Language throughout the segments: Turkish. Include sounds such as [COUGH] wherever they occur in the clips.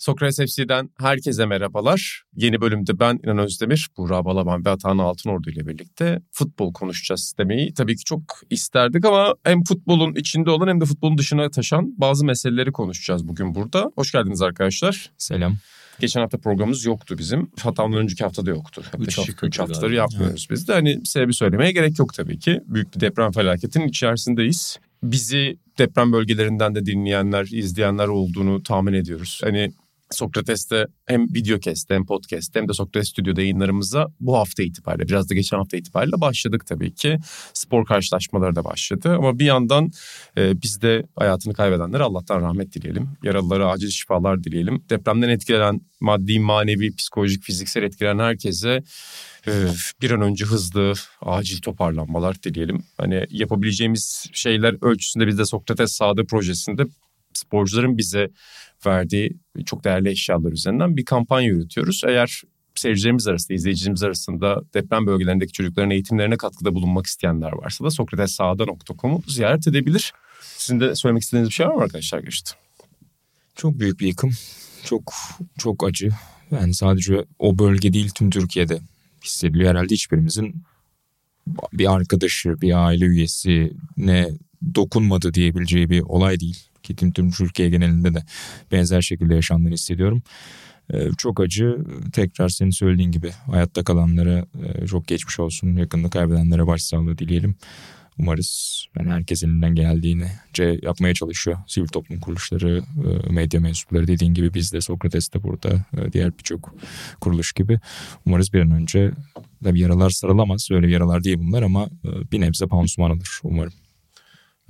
Sokrates FC'den herkese merhabalar. Yeni bölümde ben İnan Özdemir, Buğra Balaban ve Atahan Altınordu ile birlikte futbol konuşacağız demeyi tabii ki çok isterdik ama hem futbolun içinde olan hem de futbolun dışına taşan bazı meseleleri konuşacağız bugün burada. Hoş geldiniz arkadaşlar. Selam. Geçen hafta programımız yoktu bizim. Hatta ondan önceki hafta da yoktu. Üç haftadır üç haftadır yapmıyoruz biz de. Hani sebebi söylemeye gerek yok tabii ki. Büyük bir deprem felaketinin içerisindeyiz. Bizi deprem bölgelerinden de dinleyenler, izleyenler olduğunu tahmin ediyoruz. Hani Sokrates'te hem videocast'te hem podcast'te hem de Sokrates Stüdyo'da yayınlarımıza bu hafta itibariyle biraz da geçen hafta itibariyle başladık tabii ki. Spor karşılaşmaları da başladı ama bir yandan e, biz de hayatını kaybedenlere Allah'tan rahmet dileyelim. Yaralılara acil şifalar dileyelim. Depremden etkilenen maddi, manevi, psikolojik, fiziksel etkilenen herkese e, bir an önce hızlı, acil toparlanmalar dileyelim. Hani yapabileceğimiz şeyler ölçüsünde biz de Sokrates Sağlığı projesinde sporcuların bize verdiği çok değerli eşyalar üzerinden bir kampanya yürütüyoruz. Eğer seyircilerimiz arasında, izleyicilerimiz arasında deprem bölgelerindeki çocukların eğitimlerine katkıda bulunmak isteyenler varsa da sokratessağda.com'u ziyaret edebilir. Sizin de söylemek istediğiniz bir şey var mı arkadaşlar Geçti. Çok büyük bir yıkım. Çok çok acı. Yani sadece o bölge değil tüm Türkiye'de hissediliyor. Herhalde hiçbirimizin bir arkadaşı, bir aile üyesi ne dokunmadı diyebileceği bir olay değil. Ki tüm, tüm Türkiye genelinde de benzer şekilde yaşandığını hissediyorum. Ee, çok acı. Tekrar senin söylediğin gibi hayatta kalanlara e, çok geçmiş olsun. Yakınını kaybedenlere başsağlığı dileyelim. Umarız yani herkes elinden geldiğince yapmaya çalışıyor. Sivil toplum kuruluşları, e, medya mensupları dediğin gibi biz de Sokrates de burada, e, diğer birçok kuruluş gibi. Umarız bir an önce tabii yaralar sarılamaz. Öyle yaralar değil bunlar ama bir nebze pansuman alır umarım.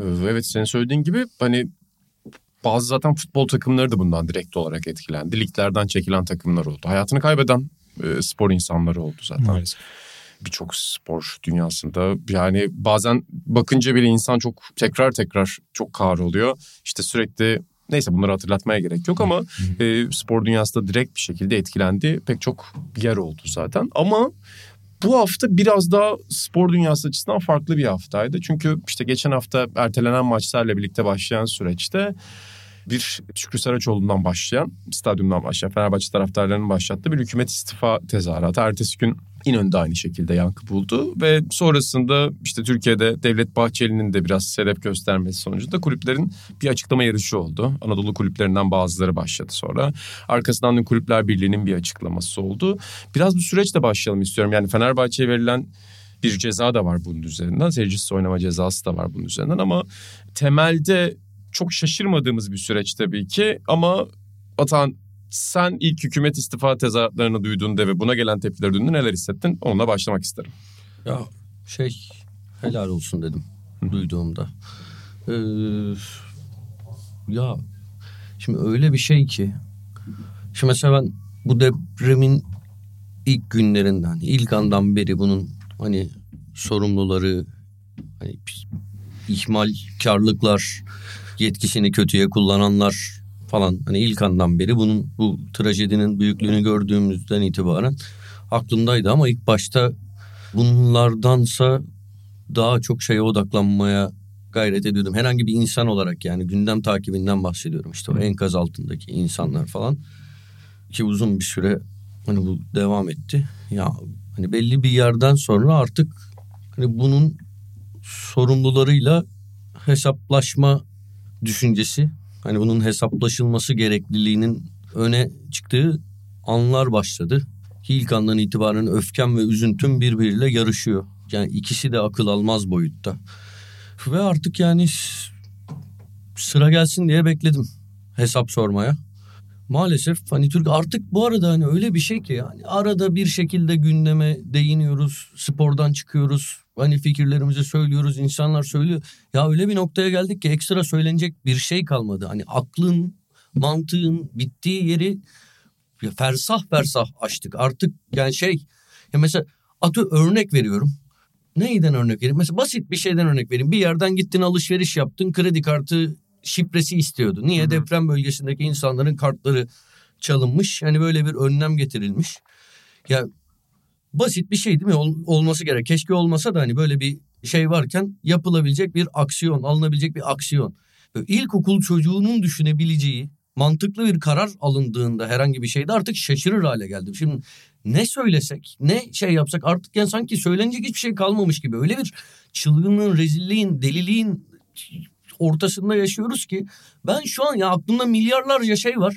Ee, Evet senin söylediğin gibi hani bazı zaten futbol takımları da bundan direkt olarak etkilendi. Liglerden çekilen takımlar oldu. Hayatını kaybeden e, spor insanları oldu zaten. Maalesef. Birçok spor dünyasında yani bazen bakınca bile insan çok tekrar tekrar çok kahroluyor. İşte sürekli neyse bunları hatırlatmaya gerek yok ama e, spor dünyası da direkt bir şekilde etkilendi. Pek çok yer oldu zaten ama bu hafta biraz daha spor dünyası açısından farklı bir haftaydı. Çünkü işte geçen hafta ertelenen maçlarla birlikte başlayan süreçte bir Şükrü Saraçoğlu'ndan başlayan, stadyumdan başlayan Fenerbahçe taraftarlarının başlattığı bir hükümet istifa tezahüratı. Ertesi gün İnönü'nde aynı şekilde yankı buldu ve sonrasında işte Türkiye'de Devlet Bahçeli'nin de biraz sebep göstermesi sonucunda kulüplerin bir açıklama yarışı oldu. Anadolu kulüplerinden bazıları başladı sonra. Arkasından da Kulüpler Birliği'nin bir açıklaması oldu. Biraz bu süreçte başlayalım istiyorum. Yani Fenerbahçe'ye verilen bir ceza da var bunun üzerinden. Seyircisiz oynama cezası da var bunun üzerinden ama temelde çok şaşırmadığımız bir süreç tabii ki ama Atan sen ilk hükümet istifa tezahüratlarını duyduğunda ve buna gelen tepkileri duyduğunda neler hissettin? Onunla başlamak isterim. Ya şey helal olsun dedim duyduğumda. Ee, ya şimdi öyle bir şey ki şimdi mesela ben bu depremin ilk günlerinden ilk andan beri bunun hani sorumluları hani ihmalkarlıklar yetkisini kötüye kullananlar falan hani ilk andan beri bunun bu trajedinin büyüklüğünü gördüğümüzden itibaren aklımdaydı ama ilk başta bunlardansa daha çok şeye odaklanmaya gayret ediyordum. Herhangi bir insan olarak yani gündem takibinden bahsediyorum. İşte o enkaz altındaki insanlar falan. Ki uzun bir süre hani bu devam etti. Ya hani belli bir yerden sonra artık hani bunun sorumlularıyla hesaplaşma düşüncesi hani bunun hesaplaşılması gerekliliğinin öne çıktığı anlar başladı. Ki ilk andan itibaren öfkem ve üzüntüm birbiriyle yarışıyor. Yani ikisi de akıl almaz boyutta. Ve artık yani sıra gelsin diye bekledim hesap sormaya. Maalesef hani Türk artık bu arada hani öyle bir şey ki yani arada bir şekilde gündeme değiniyoruz, spordan çıkıyoruz, hani fikirlerimizi söylüyoruz, insanlar söylüyor. Ya öyle bir noktaya geldik ki ekstra söylenecek bir şey kalmadı. Hani aklın, mantığın bittiği yeri ya fersah fersah açtık. Artık yani şey ya mesela atı örnek veriyorum. neyden örnek vereyim? Mesela basit bir şeyden örnek vereyim. Bir yerden gittin alışveriş yaptın kredi kartı şifresi istiyordu. Niye? Hı-hı. Deprem bölgesindeki insanların kartları çalınmış. Hani böyle bir önlem getirilmiş. Ya basit bir şey değil mi? Ol, olması gerek. Keşke olmasa da hani böyle bir şey varken yapılabilecek bir aksiyon, alınabilecek bir aksiyon. Böyle ilkokul çocuğunun düşünebileceği mantıklı bir karar alındığında herhangi bir şeyde artık şaşırır hale geldim. Şimdi ne söylesek, ne şey yapsak artık yani sanki söylenecek hiçbir şey kalmamış gibi. Öyle bir çılgınlığın, rezilliğin, deliliğin ortasında yaşıyoruz ki ben şu an ya aklımda milyarlarca şey var.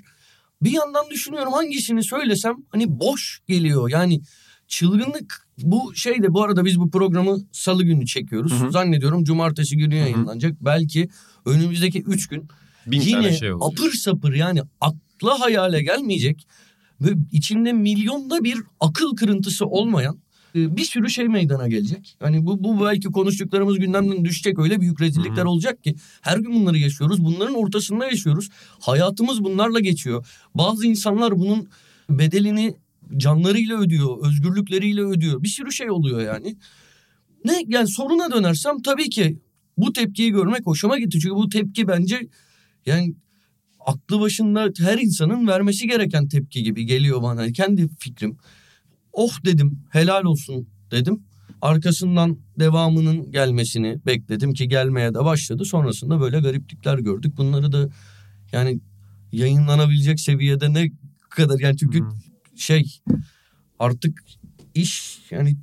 Bir yandan düşünüyorum hangisini söylesem hani boş geliyor. Yani çılgınlık bu şey de bu arada biz bu programı salı günü çekiyoruz. Hı hı. Zannediyorum cumartesi günü yayınlanacak. Hı hı. Belki önümüzdeki üç gün Bin yine şey apır sapır yani akla hayale gelmeyecek ve içinde milyonda bir akıl kırıntısı olmayan e, bir sürü şey meydana gelecek. Hani bu, bu belki konuştuklarımız gündemden düşecek öyle büyük rezillikler Hı-hı. olacak ki her gün bunları yaşıyoruz. Bunların ortasında yaşıyoruz. Hayatımız bunlarla geçiyor. Bazı insanlar bunun bedelini canlarıyla ödüyor, özgürlükleriyle ödüyor. Bir sürü şey oluyor yani. Ne yani soruna dönersem tabii ki bu tepkiyi görmek hoşuma gitti. Çünkü bu tepki bence yani aklı başında her insanın vermesi gereken tepki gibi geliyor bana. Kendi fikrim. Oh dedim helal olsun dedim. Arkasından devamının gelmesini bekledim ki gelmeye de başladı. Sonrasında böyle gariplikler gördük. Bunları da yani yayınlanabilecek seviyede ne kadar yani çünkü hmm. Şey artık iş yani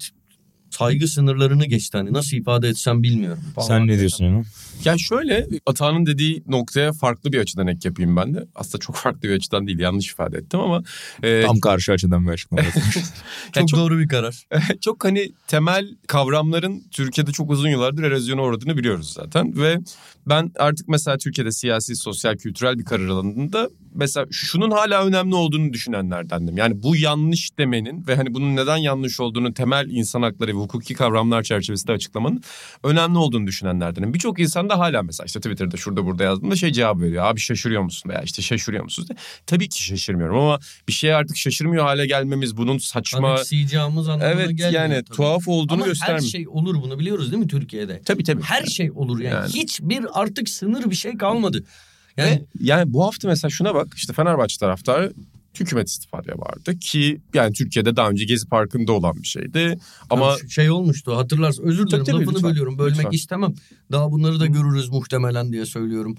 saygı sınırlarını geçti. Hani nasıl ifade etsem bilmiyorum. Sen ne diyorsun Ünal? Ya şöyle Atağan'ın dediği noktaya farklı bir açıdan ek yapayım ben de. Aslında çok [LAUGHS] farklı bir açıdan değil yanlış ifade ettim ama. E, Tam karşı açıdan bir açıklama. [LAUGHS] çok, çok doğru bir karar. [LAUGHS] çok hani temel kavramların Türkiye'de çok uzun yıllardır erozyona uğradığını biliyoruz zaten. Ve ben artık mesela Türkiye'de siyasi, sosyal, kültürel bir karar alanında mesela şunun hala önemli olduğunu düşünenlerdendim. Yani bu yanlış demenin ve hani bunun neden yanlış olduğunu temel insan hakları ve hukuki kavramlar çerçevesinde açıklamanın önemli olduğunu düşünenlerdenim. Birçok insan da hala mesela işte Twitter'da şurada burada yazdığında şey cevap veriyor. Abi şaşırıyor musun veya işte şaşırıyor musunuz diye. Tabii ki şaşırmıyorum ama bir şeye artık şaşırmıyor hale gelmemiz bunun saçma... Anımsayacağımız anlamına evet, gelmiyor. yani tabii. tuhaf olduğunu ama göstermiyor. her şey olur bunu biliyoruz değil mi Türkiye'de? Tabii tabii. Her şey olur yani. yani. Hiçbir artık sınır bir şey kalmadı. Yani, Ve yani bu hafta mesela şuna bak işte Fenerbahçe taraftarı hükümet istifadıya vardı ki yani Türkiye'de daha önce Gezi Parkı'nda olan bir şeydi. Ama yani şey olmuştu hatırlarsın. Özür dilerim tabii, lafını lütfen, bölüyorum. Bölmek lütfen. istemem. Daha bunları da görürüz muhtemelen diye söylüyorum.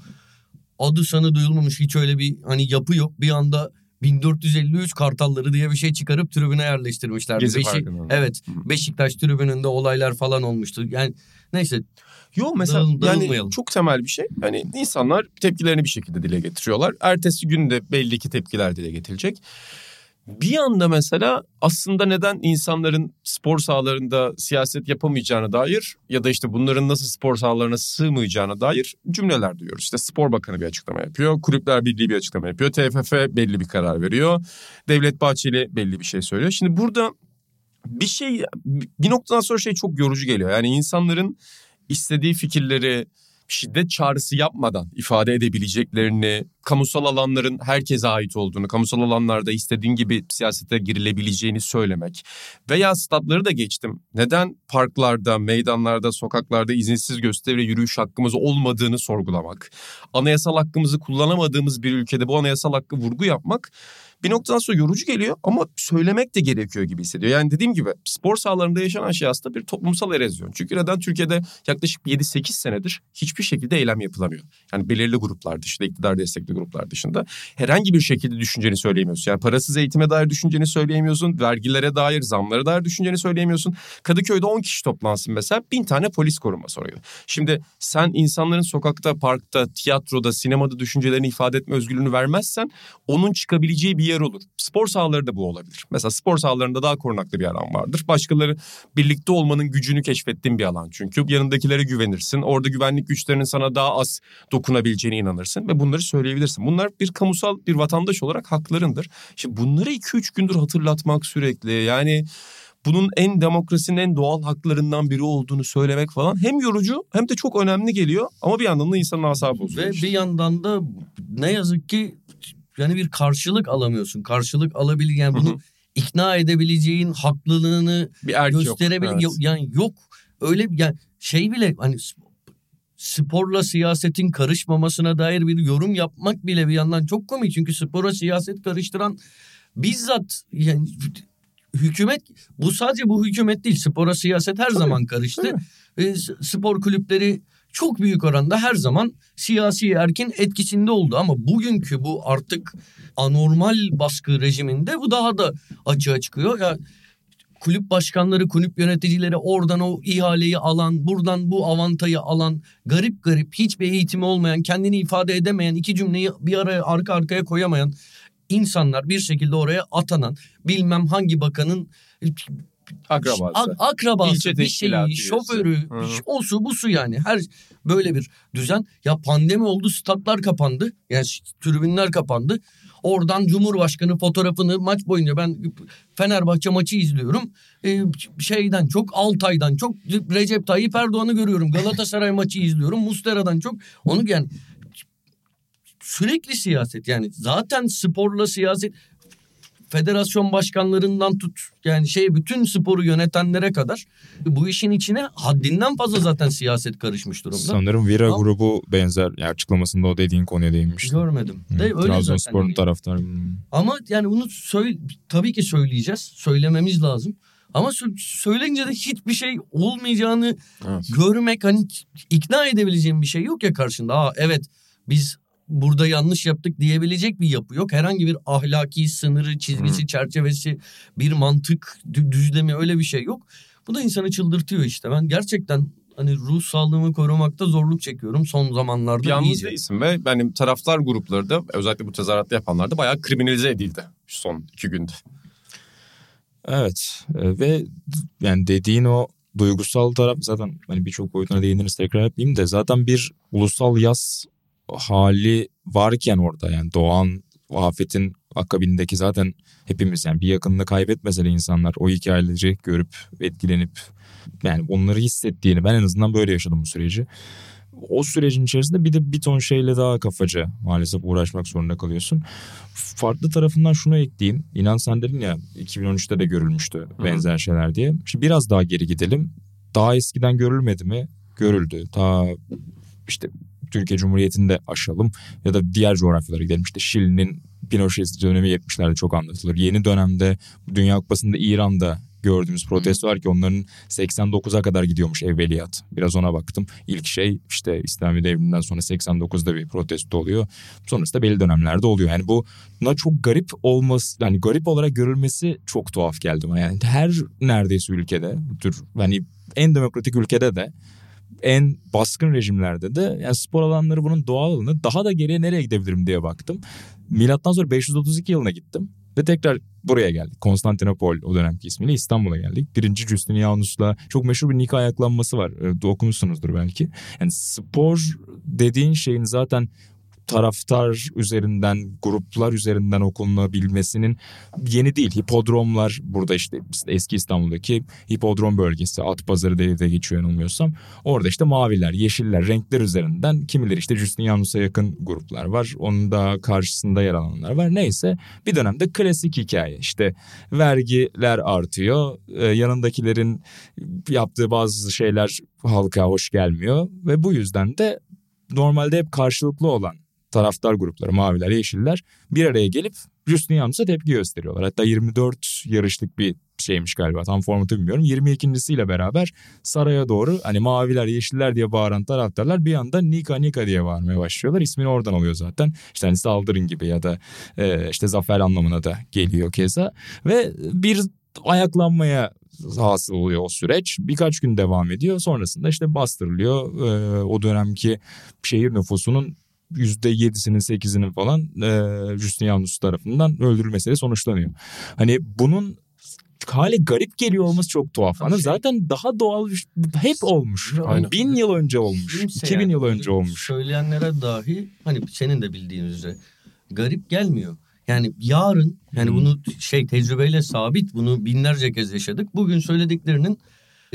Adı sanı duyulmamış hiç öyle bir hani yapı yok. Bir anda 1453 Kartalları diye bir şey çıkarıp tribüne yerleştirmişlerdi. Gezi Beşik, evet Beşiktaş tribününde olaylar falan olmuştu. Yani neyse Yok mesela yani çok temel bir şey. Hani insanlar tepkilerini bir şekilde dile getiriyorlar. Ertesi gün de belli ki tepkiler dile getirilecek. Bir anda mesela aslında neden insanların spor sahalarında siyaset yapamayacağına dair ya da işte bunların nasıl spor sahalarına sığmayacağına dair cümleler duyuyoruz. İşte spor bakanı bir açıklama yapıyor, kulüpler birliği bir açıklama yapıyor, TFF belli bir karar veriyor, Devlet Bahçeli belli bir şey söylüyor. Şimdi burada bir şey bir noktadan sonra şey çok yorucu geliyor. Yani insanların istediği fikirleri şiddet çağrısı yapmadan ifade edebileceklerini, kamusal alanların herkese ait olduğunu, kamusal alanlarda istediğin gibi siyasete girilebileceğini söylemek veya statları da geçtim. Neden parklarda, meydanlarda, sokaklarda izinsiz gösteri ve yürüyüş hakkımız olmadığını sorgulamak, anayasal hakkımızı kullanamadığımız bir ülkede bu anayasal hakkı vurgu yapmak bir noktadan sonra yorucu geliyor ama söylemek de gerekiyor gibi hissediyor. Yani dediğim gibi spor sahalarında yaşanan şey aslında bir toplumsal erozyon. Çünkü neden Türkiye'de yaklaşık 7-8 senedir hiçbir şekilde eylem yapılamıyor. Yani belirli gruplar dışında, iktidar destekli gruplar dışında herhangi bir şekilde düşünceni söyleyemiyorsun. Yani parasız eğitime dair düşünceni söyleyemiyorsun, vergilere dair, zamlara dair düşünceni söyleyemiyorsun. Kadıköy'de 10 kişi toplansın mesela bin tane polis koruma soruyor. Şimdi sen insanların sokakta, parkta, tiyatroda, sinemada düşüncelerini ifade etme özgürlüğünü vermezsen onun çıkabileceği bir yer olur. Spor sahaları da bu olabilir. Mesela spor sahalarında daha korunaklı bir alan vardır. Başkaları birlikte olmanın gücünü keşfettiğin bir alan çünkü. Yanındakilere güvenirsin. Orada güvenlik güçlerinin sana daha az dokunabileceğine inanırsın ve bunları söyleyebilirsin. Bunlar bir kamusal bir vatandaş olarak haklarındır. Şimdi bunları 2-3 gündür hatırlatmak sürekli yani bunun en demokrasinin en doğal haklarından biri olduğunu söylemek falan hem yorucu hem de çok önemli geliyor ama bir yandan da insanın asabı bozuyor. Ve bir yandan da ne yazık ki yani bir karşılık alamıyorsun. Karşılık alabil yani bunu ikna edebileceğin haklılığını bir gösterebil yok. Evet. yani yok öyle yani şey bile hani sporla siyasetin karışmamasına dair bir yorum yapmak bile bir yandan çok komik. Çünkü spora siyaset karıştıran bizzat yani hükümet bu sadece bu hükümet değil spora siyaset her tabii, zaman karıştı. E, spor kulüpleri çok büyük oranda her zaman siyasi erkin etkisinde oldu ama bugünkü bu artık anormal baskı rejiminde bu daha da açığa çıkıyor. Ya kulüp başkanları, kulüp yöneticileri oradan o ihaleyi alan, buradan bu avantayı alan, garip garip hiçbir eğitimi olmayan, kendini ifade edemeyen, iki cümleyi bir araya arka arkaya koyamayan insanlar bir şekilde oraya atanan, bilmem hangi bakanın akrabası, ak- akrabası İlçe bir şeyi, şoförü, Hı-hı. o su bu su yani. Her böyle bir düzen. Ya pandemi oldu, statlar kapandı. Yani tribünler kapandı. Oradan Cumhurbaşkanı fotoğrafını maç boyunca ben Fenerbahçe maçı izliyorum. Ee, şeyden çok Altay'dan çok Recep Tayyip Erdoğan'ı görüyorum. Galatasaray [LAUGHS] maçı izliyorum. Mustera'dan çok onu yani sürekli siyaset yani zaten sporla siyaset federasyon başkanlarından tut yani şey bütün sporu yönetenlere kadar bu işin içine haddinden fazla zaten siyaset karışmış durumda. Sanırım Vira Ama, grubu benzer yani açıklamasında o dediğin konuya değinmişti. Görmedim. Hı. De, öyle Trabzonspor'un yani. taraftarı. Ama yani bunu söyle, tabii ki söyleyeceğiz. Söylememiz lazım. Ama söyleyince de hiçbir şey olmayacağını evet. görmek hani ikna edebileceğim bir şey yok ya karşında. Aa evet biz burada yanlış yaptık diyebilecek bir yapı yok. Herhangi bir ahlaki sınırı, çizgisi, çerçevesi, bir mantık düzlemi öyle bir şey yok. Bu da insanı çıldırtıyor işte. Ben gerçekten hani ruh sağlığımı korumakta zorluk çekiyorum son zamanlarda. Yalnız iyice. değilsin ve benim taraftar grupları da özellikle bu tezahüratı yapanlar da bayağı kriminalize edildi son iki günde. Evet e, ve yani dediğin o duygusal taraf zaten hani birçok boyutuna değiniriz tekrar yapayım da zaten bir ulusal yaz hali varken orada yani doğan afetin akabindeki zaten hepimiz yani bir yakınını kaybetmese de insanlar o hikayeleri görüp etkilenip yani onları hissettiğini ben en azından böyle yaşadım bu süreci. O sürecin içerisinde bir de bir ton şeyle daha kafaca maalesef uğraşmak zorunda kalıyorsun. Farklı tarafından şunu ekleyeyim. İnan sen dedin ya 2013'te de görülmüştü benzer şeyler diye. Şimdi biraz daha geri gidelim. Daha eskiden görülmedi mi? Görüldü. Ta işte Türkiye Cumhuriyeti'nde aşalım ya da diğer coğrafyalara gidelim. İşte Şili'nin Pinochet dönemi 70'lerde çok anlatılır. Yeni dönemde Dünya Kupası'nda İran'da gördüğümüz protesto var ki onların 89'a kadar gidiyormuş evveliyat. Biraz ona baktım. İlk şey işte İslami devriminden sonra 89'da bir protesto oluyor. Sonrasında belli dönemlerde oluyor. Yani bu buna çok garip olması yani garip olarak görülmesi çok tuhaf geldi bana. Yani her neredeyse ülkede tür hani en demokratik ülkede de en baskın rejimlerde de yani spor alanları bunun doğal alanı daha da geriye nereye gidebilirim diye baktım. Milattan sonra 532 yılına gittim ve tekrar buraya geldik. Konstantinopol o dönemki ismiyle İstanbul'a geldik. Birinci Justinianus'la çok meşhur bir nikah ayaklanması var. Ee, okumuşsunuzdur belki. Yani spor dediğin şeyin zaten taraftar üzerinden, gruplar üzerinden okunabilmesinin yeni değil. Hipodromlar burada işte eski İstanbul'daki hipodrom bölgesi, at pazarı diye de geçiyor yanılmıyorsam. Orada işte maviler, yeşiller, renkler üzerinden kimileri işte Justinianus'a yakın gruplar var. Onun da karşısında yer alanlar var. Neyse bir dönemde klasik hikaye. İşte vergiler artıyor. Ee, yanındakilerin yaptığı bazı şeyler halka hoş gelmiyor ve bu yüzden de normalde hep karşılıklı olan taraftar grupları maviler yeşiller bir araya gelip Justinianus'a tepki gösteriyorlar. Hatta 24 yarışlık bir şeymiş galiba tam formatı bilmiyorum. 22.siyle beraber saraya doğru hani maviler yeşiller diye bağıran taraftarlar bir anda Nika Nika diye bağırmaya başlıyorlar. İsmini oradan alıyor zaten. İşte hani saldırın gibi ya da e, işte zafer anlamına da geliyor keza. Ve bir ayaklanmaya hasıl oluyor o süreç. Birkaç gün devam ediyor. Sonrasında işte bastırılıyor. Ee, o dönemki şehir nüfusunun %7'sinin 8'inin falan e, Justinianus tarafından öldürülmesiyle sonuçlanıyor. Hani bunun hali garip geliyor olması çok tuhaf. Hani zaten daha doğal hep olmuş. Aynen. Bin yıl önce olmuş. Kimse 2000 yani, yıl önce olmuş. Söyleyenlere dahi hani senin de bildiğin üzere garip gelmiyor. Yani yarın yani hmm. bunu şey tecrübeyle sabit bunu binlerce kez yaşadık. Bugün söylediklerinin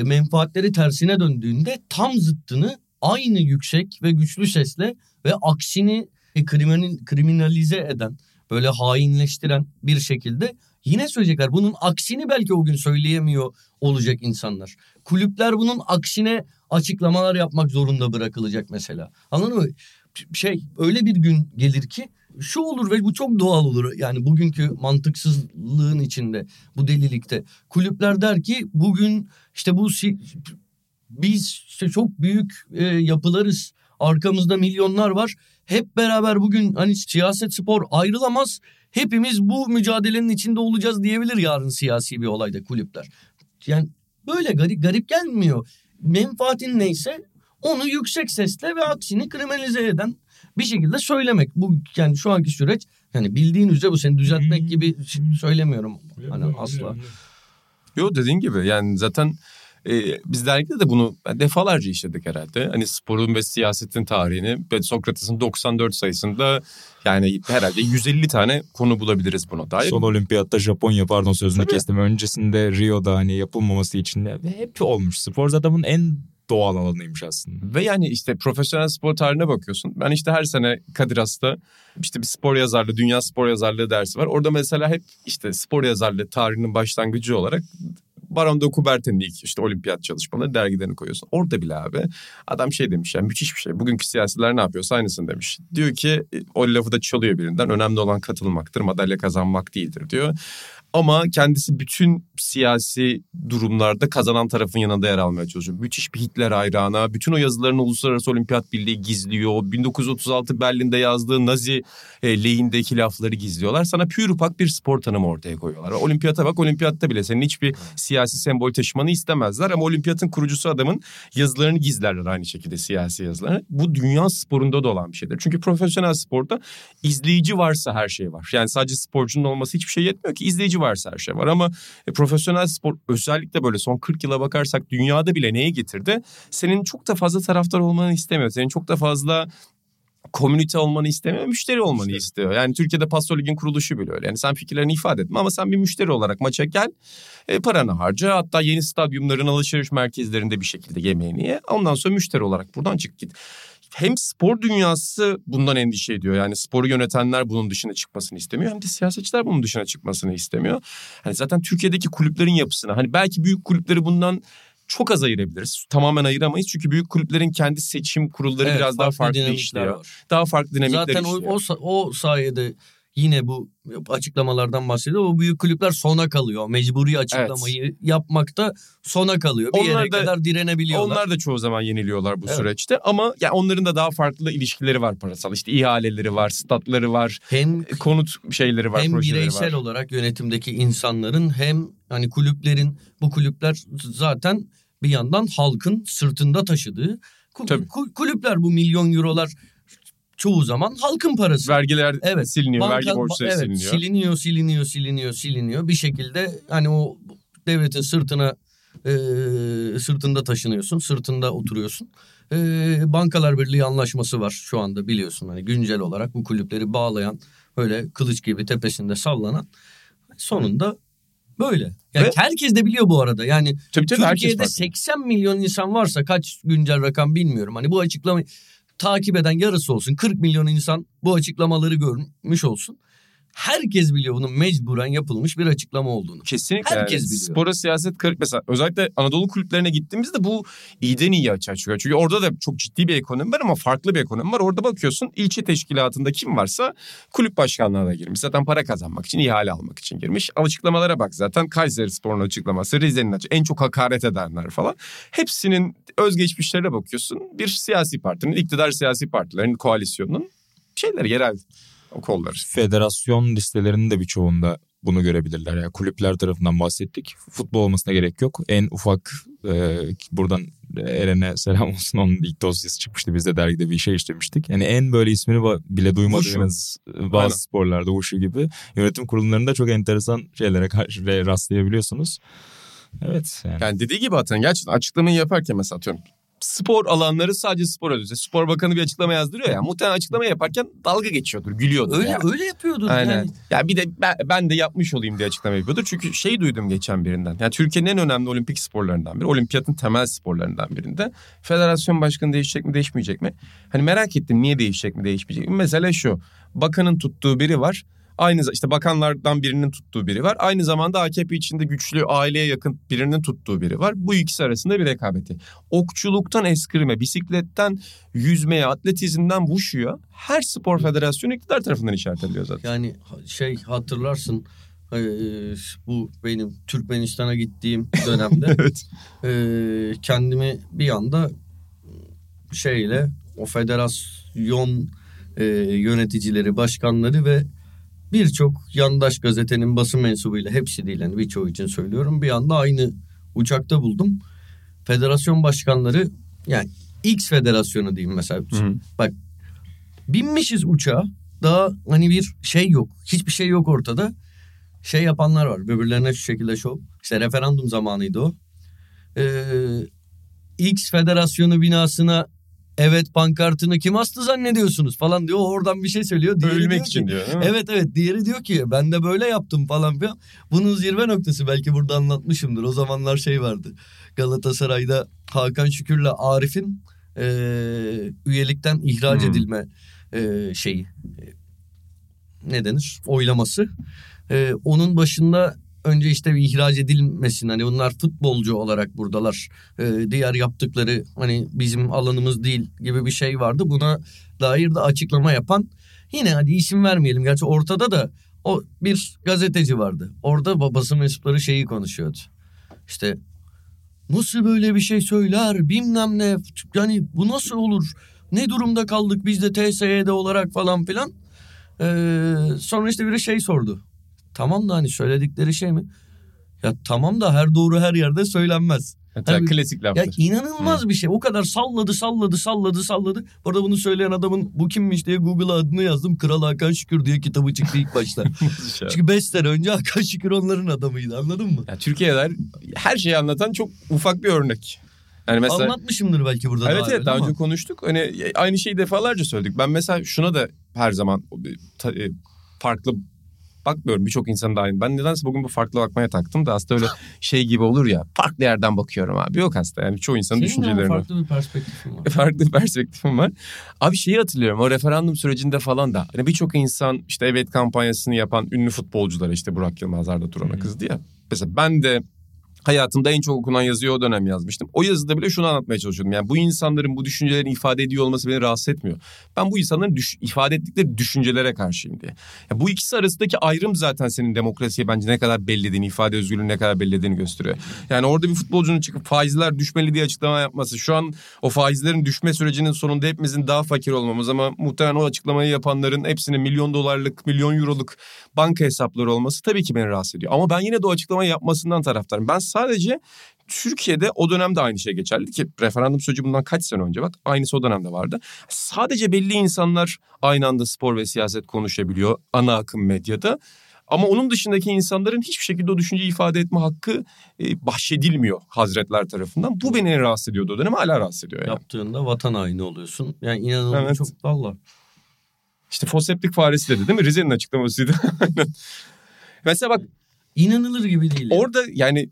menfaatleri tersine döndüğünde tam zıttını aynı yüksek ve güçlü sesle ve aksini kriminal, kriminalize eden, böyle hainleştiren bir şekilde Yine söyleyecekler. Bunun aksini belki o gün söyleyemiyor olacak insanlar. Kulüpler bunun aksine açıklamalar yapmak zorunda bırakılacak mesela. Anladın mı? Şey öyle bir gün gelir ki şu olur ve bu çok doğal olur. Yani bugünkü mantıksızlığın içinde, bu delilikte. Kulüpler der ki bugün işte bu biz işte çok büyük e, yapılarız. Arkamızda milyonlar var. Hep beraber bugün hani siyaset spor ayrılamaz. Hepimiz bu mücadelenin içinde olacağız diyebilir yarın siyasi bir olayda kulüpler. Yani böyle garip garip gelmiyor. Menfaatin neyse onu yüksek sesle ve aksini kriminalize eden bir şekilde söylemek. Bu yani şu anki süreç yani bildiğin üzere bu seni düzeltmek hmm. gibi söylemiyorum. Hani asla. Yo dediğin gibi yani zaten e, biz dergide de bunu defalarca işledik herhalde. Hani sporun ve siyasetin tarihini ve Sokrates'in 94 sayısında yani herhalde 150 tane konu bulabiliriz buna dair. Son olimpiyatta Japonya pardon sözünü Tabii. kestim. Öncesinde Rio'da hani yapılmaması için hep olmuş. Spor zaten bunun en doğal alanıymış aslında. Ve yani işte profesyonel spor tarihine bakıyorsun. Ben işte her sene Kadir Has'ta işte bir spor yazarlığı, dünya spor yazarlığı dersi var. Orada mesela hep işte spor yazarlığı tarihinin başlangıcı olarak Baron de Coubertin'in ilk işte olimpiyat çalışmaları dergilerini koyuyorsun. Orada bile abi adam şey demiş yani müthiş bir şey. Bugünkü siyasiler ne yapıyorsa aynısını demiş. Diyor ki o lafı da çalıyor birinden. Önemli olan katılmaktır, madalya kazanmak değildir diyor. Ama kendisi bütün siyasi durumlarda kazanan tarafın yanında yer almaya çalışıyor. Müthiş bir Hitler hayranı. Bütün o yazılarını Uluslararası Olimpiyat Birliği gizliyor. 1936 Berlin'de yazdığı Nazi e, lehindeki lafları gizliyorlar. Sana pür upak bir spor tanımı ortaya koyuyorlar. Olimpiyata bak olimpiyatta bile senin hiçbir siyasi sembol taşımanı istemezler. Ama olimpiyatın kurucusu adamın yazılarını gizlerler aynı şekilde siyasi yazılarını. Bu dünya sporunda da olan bir şeydir. Çünkü profesyonel sporda izleyici varsa her şey var. Yani sadece sporcunun olması hiçbir şey yetmiyor ki. izleyici varsa her şey var. Ama e, profesyonel spor özellikle böyle son 40 yıla bakarsak dünyada bile neye getirdi? Senin çok da fazla taraftar olmanı istemiyor. Senin çok da fazla komünite olmanı istemiyor, müşteri olmanı işte. istiyor. Yani Türkiye'de Pastör Lig'in kuruluşu bile öyle. Yani sen fikirlerini ifade etme ama sen bir müşteri olarak maça gel, e, paranı harca. Hatta yeni stadyumların alışveriş merkezlerinde bir şekilde yemeğini ye. Ondan sonra müşteri olarak buradan çık git hem spor dünyası bundan endişe ediyor. Yani sporu yönetenler bunun dışına çıkmasını istemiyor. Hem de siyasetçiler bunun dışına çıkmasını istemiyor. Hani zaten Türkiye'deki kulüplerin yapısına hani belki büyük kulüpleri bundan çok az ayırabiliriz. Tamamen ayıramayız çünkü büyük kulüplerin kendi seçim kurulları evet, biraz daha farklı işliyor. Daha farklı dinamikler Zaten işliyor. Zaten o, o sayede yine bu açıklamalardan bahsediyor. O büyük kulüpler sona kalıyor. Mecburi açıklamayı evet. yapmakta sona kalıyor. Bir onlar yere da, kadar direnebiliyorlar. Onlar da çoğu zaman yeniliyorlar bu evet. süreçte. Ama yani onların da daha farklı ilişkileri var parasal. İşte ihaleleri var, statları var, hem konut şeyleri var, hem bireysel var. olarak yönetimdeki insanların hem hani kulüplerin bu kulüpler zaten bir yandan halkın sırtında taşıdığı Tabii. kulüpler bu milyon eurolar çoğu zaman halkın parası. Vergiler evet, siliniyor, banka, vergi borçları evet, siliniyor. Siliniyor, siliniyor, siliniyor, siliniyor. Bir şekilde hani o devletin sırtına e, sırtında taşınıyorsun, sırtında oturuyorsun. E, Bankalar Birliği anlaşması var şu anda biliyorsun hani güncel olarak bu kulüpleri bağlayan böyle kılıç gibi tepesinde sallanan sonunda böyle. Yani Ve, herkes de biliyor bu arada. Yani tabii, tabii, Türkiye'de 80 milyon insan varsa kaç güncel rakam bilmiyorum. Hani bu açıklama takip eden yarısı olsun 40 milyon insan bu açıklamaları görmüş olsun herkes biliyor bunun mecburen yapılmış bir açıklama olduğunu. Kesinlikle. Herkes yani, biliyor. Spora siyaset kırık mesela özellikle Anadolu kulüplerine gittiğimizde bu iyiden iyi açığa çıkıyor. Çünkü orada da çok ciddi bir ekonomi var ama farklı bir ekonomi var. Orada bakıyorsun ilçe teşkilatında kim varsa kulüp başkanlığına girmiş. Zaten para kazanmak için, ihale almak için girmiş. Açıklamalara bak zaten Kayseri Spor'un açıklaması, Rize'nin açıklaması, en çok hakaret edenler falan. Hepsinin özgeçmişlerine bakıyorsun. Bir siyasi partinin, iktidar siyasi partilerin, koalisyonunun şeyleri yerel o kollar. Federasyon listelerinin de birçoğunda bunu görebilirler. Yani kulüpler tarafından bahsettik. Futbol olmasına gerek yok. En ufak e, buradan Eren'e selam olsun onun ilk dosyası çıkmıştı. Biz de dergide bir şey işlemiştik. Yani en böyle ismini bile duymadığınız bazı Aynen. sporlarda Wushu gibi yönetim kurullarında çok enteresan şeylere karşı rastlayabiliyorsunuz. Evet. Yani. yani dediği gibi zaten gerçekten açıklamayı yaparken mesela atıyorum spor alanları sadece spor ödülse. Spor Bakanı bir açıklama yazdırıyor ya. Muhtemelen açıklama yaparken dalga geçiyordur, gülüyordur. Öyle yani. öyle yapıyordur Aynen. yani. Ya bir de ben, ben de yapmış olayım diye açıklama yapıyordur. Çünkü şey duydum geçen birinden. Yani Türkiye'nin en önemli olimpik sporlarından biri. Olimpiyatın temel sporlarından birinde. Federasyon başkanı değişecek mi, değişmeyecek mi? Hani merak ettim niye değişecek mi, değişmeyecek mi? Mesela şu. Bakanın tuttuğu biri var. Aynı işte bakanlardan birinin tuttuğu biri var. Aynı zamanda AKP içinde güçlü aileye yakın birinin tuttuğu biri var. Bu ikisi arasında bir rekabeti. Okçuluktan eskrime, bisikletten yüzmeye, atletizmden wushu'ya her spor federasyonu iktidar tarafından işaret ediliyor zaten. Yani şey hatırlarsın e, bu benim Türkmenistan'a gittiğim dönemde [LAUGHS] evet. e, kendimi bir anda şeyle o federasyon e, yöneticileri, başkanları ve birçok yandaş gazetenin basın mensubuyla hepsi değil yani birçoğu için söylüyorum bir anda aynı uçakta buldum. Federasyon başkanları yani X federasyonu diyeyim mesela. Hı. Bak binmişiz uçağa daha hani bir şey yok. Hiçbir şey yok ortada. Şey yapanlar var birbirlerine şu şekilde şov. İşte referandum zamanıydı o. Ee, X federasyonu binasına evet pankartını kim astı zannediyorsunuz falan diyor. Oradan bir şey söylüyor. Diğeri diyor Ölmek ki, için diyor? Evet evet diğeri diyor ki ben de böyle yaptım falan filan. Bunun zirve noktası belki burada anlatmışımdır. O zamanlar şey vardı. Galatasaray'da Hakan Şükür'le Arif'in eee, üyelikten ihraç Hmm. edilme eee, şeyi. e, Ne denir? Oylaması. Eee, onun başında önce işte bir ihraç edilmesin. Hani bunlar futbolcu olarak buradalar. Eee, diğer yaptıkları hani bizim alanımız değil gibi bir şey vardı. Buna dair de açıklama yapan Yine hadi isim vermeyelim. Gerçi ortada da o bir gazeteci vardı. Orada babası mensupları şeyi konuşuyordu. İşte nasıl böyle bir şey söyler bilmem ne. Yani bu nasıl olur? Ne durumda kaldık biz de TSE'de olarak falan filan. Ee, sonra işte biri şey sordu. Tamam da hani söyledikleri şey mi? Ya tamam da her doğru her yerde söylenmez. Hatta Tabii. klasik Ya laftır. inanılmaz bir şey. O kadar salladı salladı salladı salladı. Bu arada bunu söyleyen adamın bu kimmiş diye Google'a adını yazdım. Kral Hakan Şükür diye kitabı çıktı ilk başta. [LAUGHS] Çünkü 5 sene önce Hakan Şükür onların adamıydı anladın mı? Ya Türkiye'de her şeyi anlatan çok ufak bir örnek. Yani mesela Anlatmışımdır belki burada Evet daha evet daha ama. önce konuştuk. Hani aynı şeyi defalarca söyledik. Ben mesela şuna da her zaman e, farklı bakmıyorum. Birçok insan da aynı. Ben nedense bugün bu farklı bakmaya taktım da aslında öyle şey gibi olur ya. Farklı yerden bakıyorum abi. Yok aslında yani çoğu insanın Senin de ama düşüncelerini. farklı bir perspektifin var. [LAUGHS] farklı bir perspektifim var. Abi şeyi hatırlıyorum o referandum sürecinde falan da hani birçok insan işte evet kampanyasını yapan ünlü futbolculara işte Burak Yılmaz Arda Turan'a kızdı ya. Mesela ben de hayatımda en çok okunan yazıyı o dönem yazmıştım. O yazıda bile şunu anlatmaya çalışıyordum. Yani bu insanların bu düşüncelerini ifade ediyor olması beni rahatsız etmiyor. Ben bu insanların düş- ifade ettikleri düşüncelere karşıyım diye. Ya bu ikisi arasındaki ayrım zaten senin demokrasiye bence ne kadar bellediğini, ifade özgürlüğünü ne kadar bellediğini gösteriyor. Yani orada bir futbolcunun çıkıp faizler düşmeli diye açıklama yapması. Şu an o faizlerin düşme sürecinin sonunda hepimizin daha fakir olmamız ama muhtemelen o açıklamayı yapanların hepsinin milyon dolarlık, milyon euroluk banka hesapları olması tabii ki beni rahatsız ediyor. Ama ben yine de o açıklamayı yapmasından taraftarım. Ben sadece Türkiye'de o dönemde aynı şey geçerli ki referandum süreci bundan kaç sene önce bak aynısı o dönemde vardı. Sadece belli insanlar aynı anda spor ve siyaset konuşabiliyor ana akım medyada. Ama onun dışındaki insanların hiçbir şekilde o düşünceyi ifade etme hakkı e, bahşedilmiyor hazretler tarafından. Bu beni en rahatsız ediyordu o dönem hala rahatsız ediyor yani. Yaptığında vatan haini oluyorsun. Yani inanılmaz Evet. çok valla. İşte foseptik faresi dedi değil mi? Rize'nin açıklamasıydı. [LAUGHS] Mesela bak İnanılır gibi değil. ya. Orada yani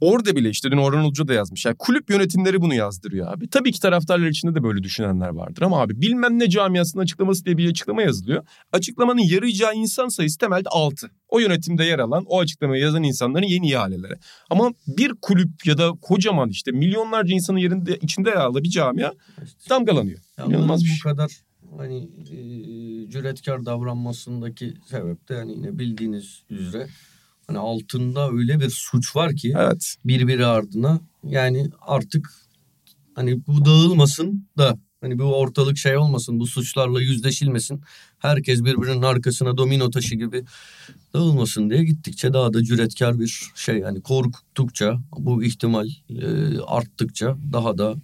orada bile işte dün Orhan Ulucu da yazmış. Yani kulüp yönetimleri bunu yazdırıyor abi. Tabii ki taraftarlar içinde de böyle düşünenler vardır ama abi bilmem ne camiasının açıklaması diye bir açıklama yazılıyor. Açıklamanın yarayacağı insan sayısı temelde 6. O yönetimde yer alan o açıklamayı yazan insanların yeni ihalelere. Ama bir kulüp ya da kocaman işte milyonlarca insanın yerinde içinde yer alan bir camia damgalanıyor. Ya İnanılmaz bir bu şey. kadar hani e, cüretkar davranmasındaki sebep de hani yine bildiğiniz üzere hani altında öyle bir suç var ki Evet. birbiri ardına yani artık hani bu dağılmasın da hani bu ortalık şey olmasın bu suçlarla yüzleşilmesin herkes birbirinin arkasına domino taşı gibi dağılmasın diye gittikçe daha da cüretkar bir şey yani korktukça bu ihtimal e, arttıkça daha da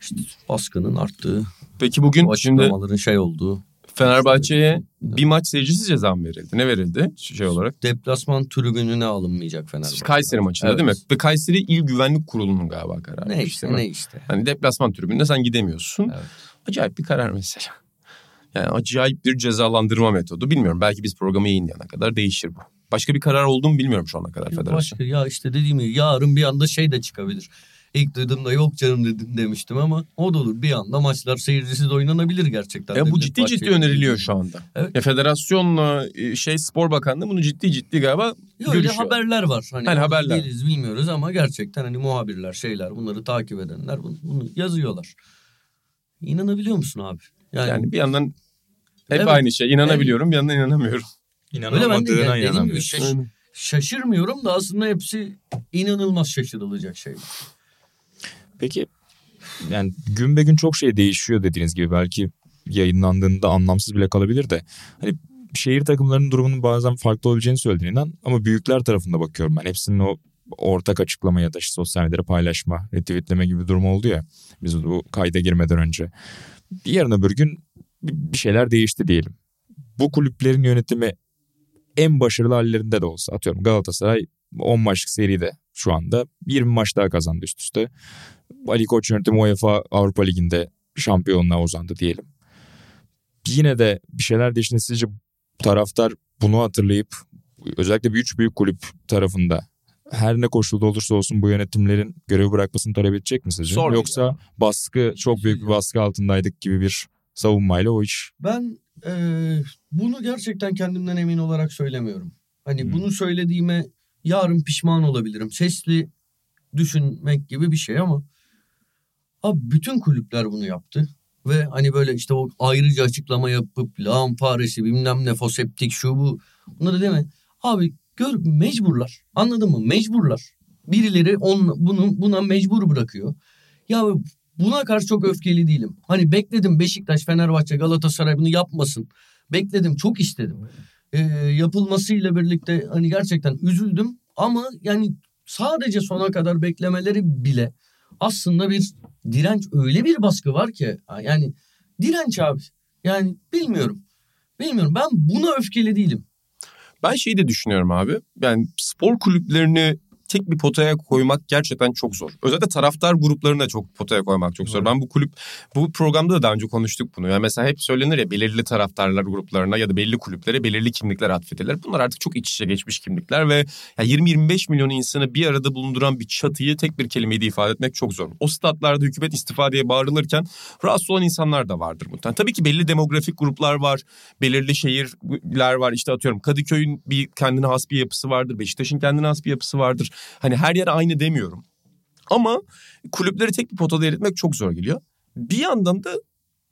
işte baskının arttığı Peki bugün bu şimdi şey olduğu Fenerbahçe'ye bir maç seyircisiz ceza mı verildi? Ne verildi şey olarak? deplasman tribününe alınmayacak Fenerbahçe. Kayseri maçında Evet. değil mi? Ve Kayseri İl Güvenlik Kurulu'nun galiba kararı. Ne işte ne işte. Hani deplasman tribünde sen gidemiyorsun. Evet. Acayip bir karar mesela. Yani acayip bir cezalandırma metodu. Bilmiyorum belki biz programı yayınlayana kadar değişir bu. Başka bir karar oldu mu bilmiyorum şu ana kadar federasyon. Başka ya işte dediğim gibi yarın bir anda şey de çıkabilir. İlk duyduğumda yok canım dedim demiştim ama o da olur. Bir anda maçlar seyircisiz oynanabilir gerçekten. Ya bu ciddi ciddi öneriliyor şu anda. Evet. Ya federasyonla e, şey spor bakanlığı bunu ciddi ciddi galiba Ya öyle görüşüyor. haberler var. Hani, Hani haberler. Değiliz bilmiyoruz ama gerçekten hani muhabirler şeyler bunları takip edenler bunu, bunu yazıyorlar. İnanabiliyor musun abi? Yani, Yani bir yandan hep Evet. aynı şey. İnanabiliyorum bir yandan inanamıyorum. öyle ben de İnanamadığına yani inanamıyorsun. şaş- şaşırmıyorum da aslında hepsi inanılmaz şaşırılacak şeyler. Peki yani gün be gün çok şey değişiyor dediğiniz gibi belki yayınlandığında anlamsız bile kalabilir de hani şehir takımlarının durumunun bazen farklı olabileceğini söylediğin inan ama büyükler tarafında bakıyorum ben hepsinin o ortak açıklama ya da işte sosyal medyada paylaşma, retweetleme gibi durum oldu ya biz bu kayda girmeden önce. Bir yarın öbür gün bir şeyler değişti diyelim. Bu kulüplerin yönetimi en başarılı hallerinde de olsa atıyorum Galatasaray 10 maçlık seride şu anda 20 maç daha kazandı üst üste. Ali Koç yönetimi UEFA Avrupa Ligi'nde şampiyonluğa uzandı diyelim. Yine de bir şeyler değiştiğinde sizce taraftar bunu hatırlayıp özellikle bir üç büyük kulüp tarafında her ne koşulda olursa olsun bu yönetimlerin görevi bırakmasını talep edecek mi sizce? Zor Yoksa baskı çok büyük bir baskı altındaydık gibi bir savunmayla o iş Ben eee, bunu gerçekten kendimden emin olarak söylemiyorum. Hani Hmm. bunu söylediğime yarın pişman olabilirim. Sesli düşünmek gibi bir şey ama abi bütün kulüpler bunu yaptı. Ve hani böyle işte o ayrıca açıklama yapıp lağım faresi bilmem ne foseptik şu bu bunları deme. Abi gör mecburlar anladın mı mecburlar. Birileri on, bunu, buna mecbur bırakıyor. Ya buna karşı çok öfkeli değilim. Hani bekledim Beşiktaş, Fenerbahçe, Galatasaray bunu yapmasın. Bekledim çok istedim. Ee, yapılmasıyla birlikte hani gerçekten üzüldüm. Ama yani sadece sona kadar beklemeleri bile aslında bir direnç öyle bir baskı var ki. Yani direnç abi. Yani bilmiyorum. Bilmiyorum ben buna öfkeli değilim. Ben şeyi de düşünüyorum abi. Yani spor kulüplerini tek bir potaya koymak gerçekten çok zor. Özellikle taraftar gruplarını da çok potaya koymak çok zor. Ben bu kulüp bu programda da daha önce konuştuk bunu. Yani mesela hep söylenir ya belirli taraftarlar gruplarına ya da belli kulüplere belirli kimlikler atfedilir. Bunlar artık çok iç içe geçmiş kimlikler ve yani 20-25 milyon insanı bir arada bulunduran bir çatıyı tek bir kelimeyle ifade etmek çok zor. O statlarda hükümet istifa diye bağırılırken rahatsız olan insanlar da vardır muhtemelen. Tabii ki belli demografik gruplar var, belirli şehirler var. İşte atıyorum Kadıköy'ün bir kendine has bir yapısı vardır, Beşiktaş'ın kendine has bir yapısı vardır. Hani her yer aynı demiyorum. Ama kulüpleri tek bir potada eritmek çok zor geliyor. Bir yandan da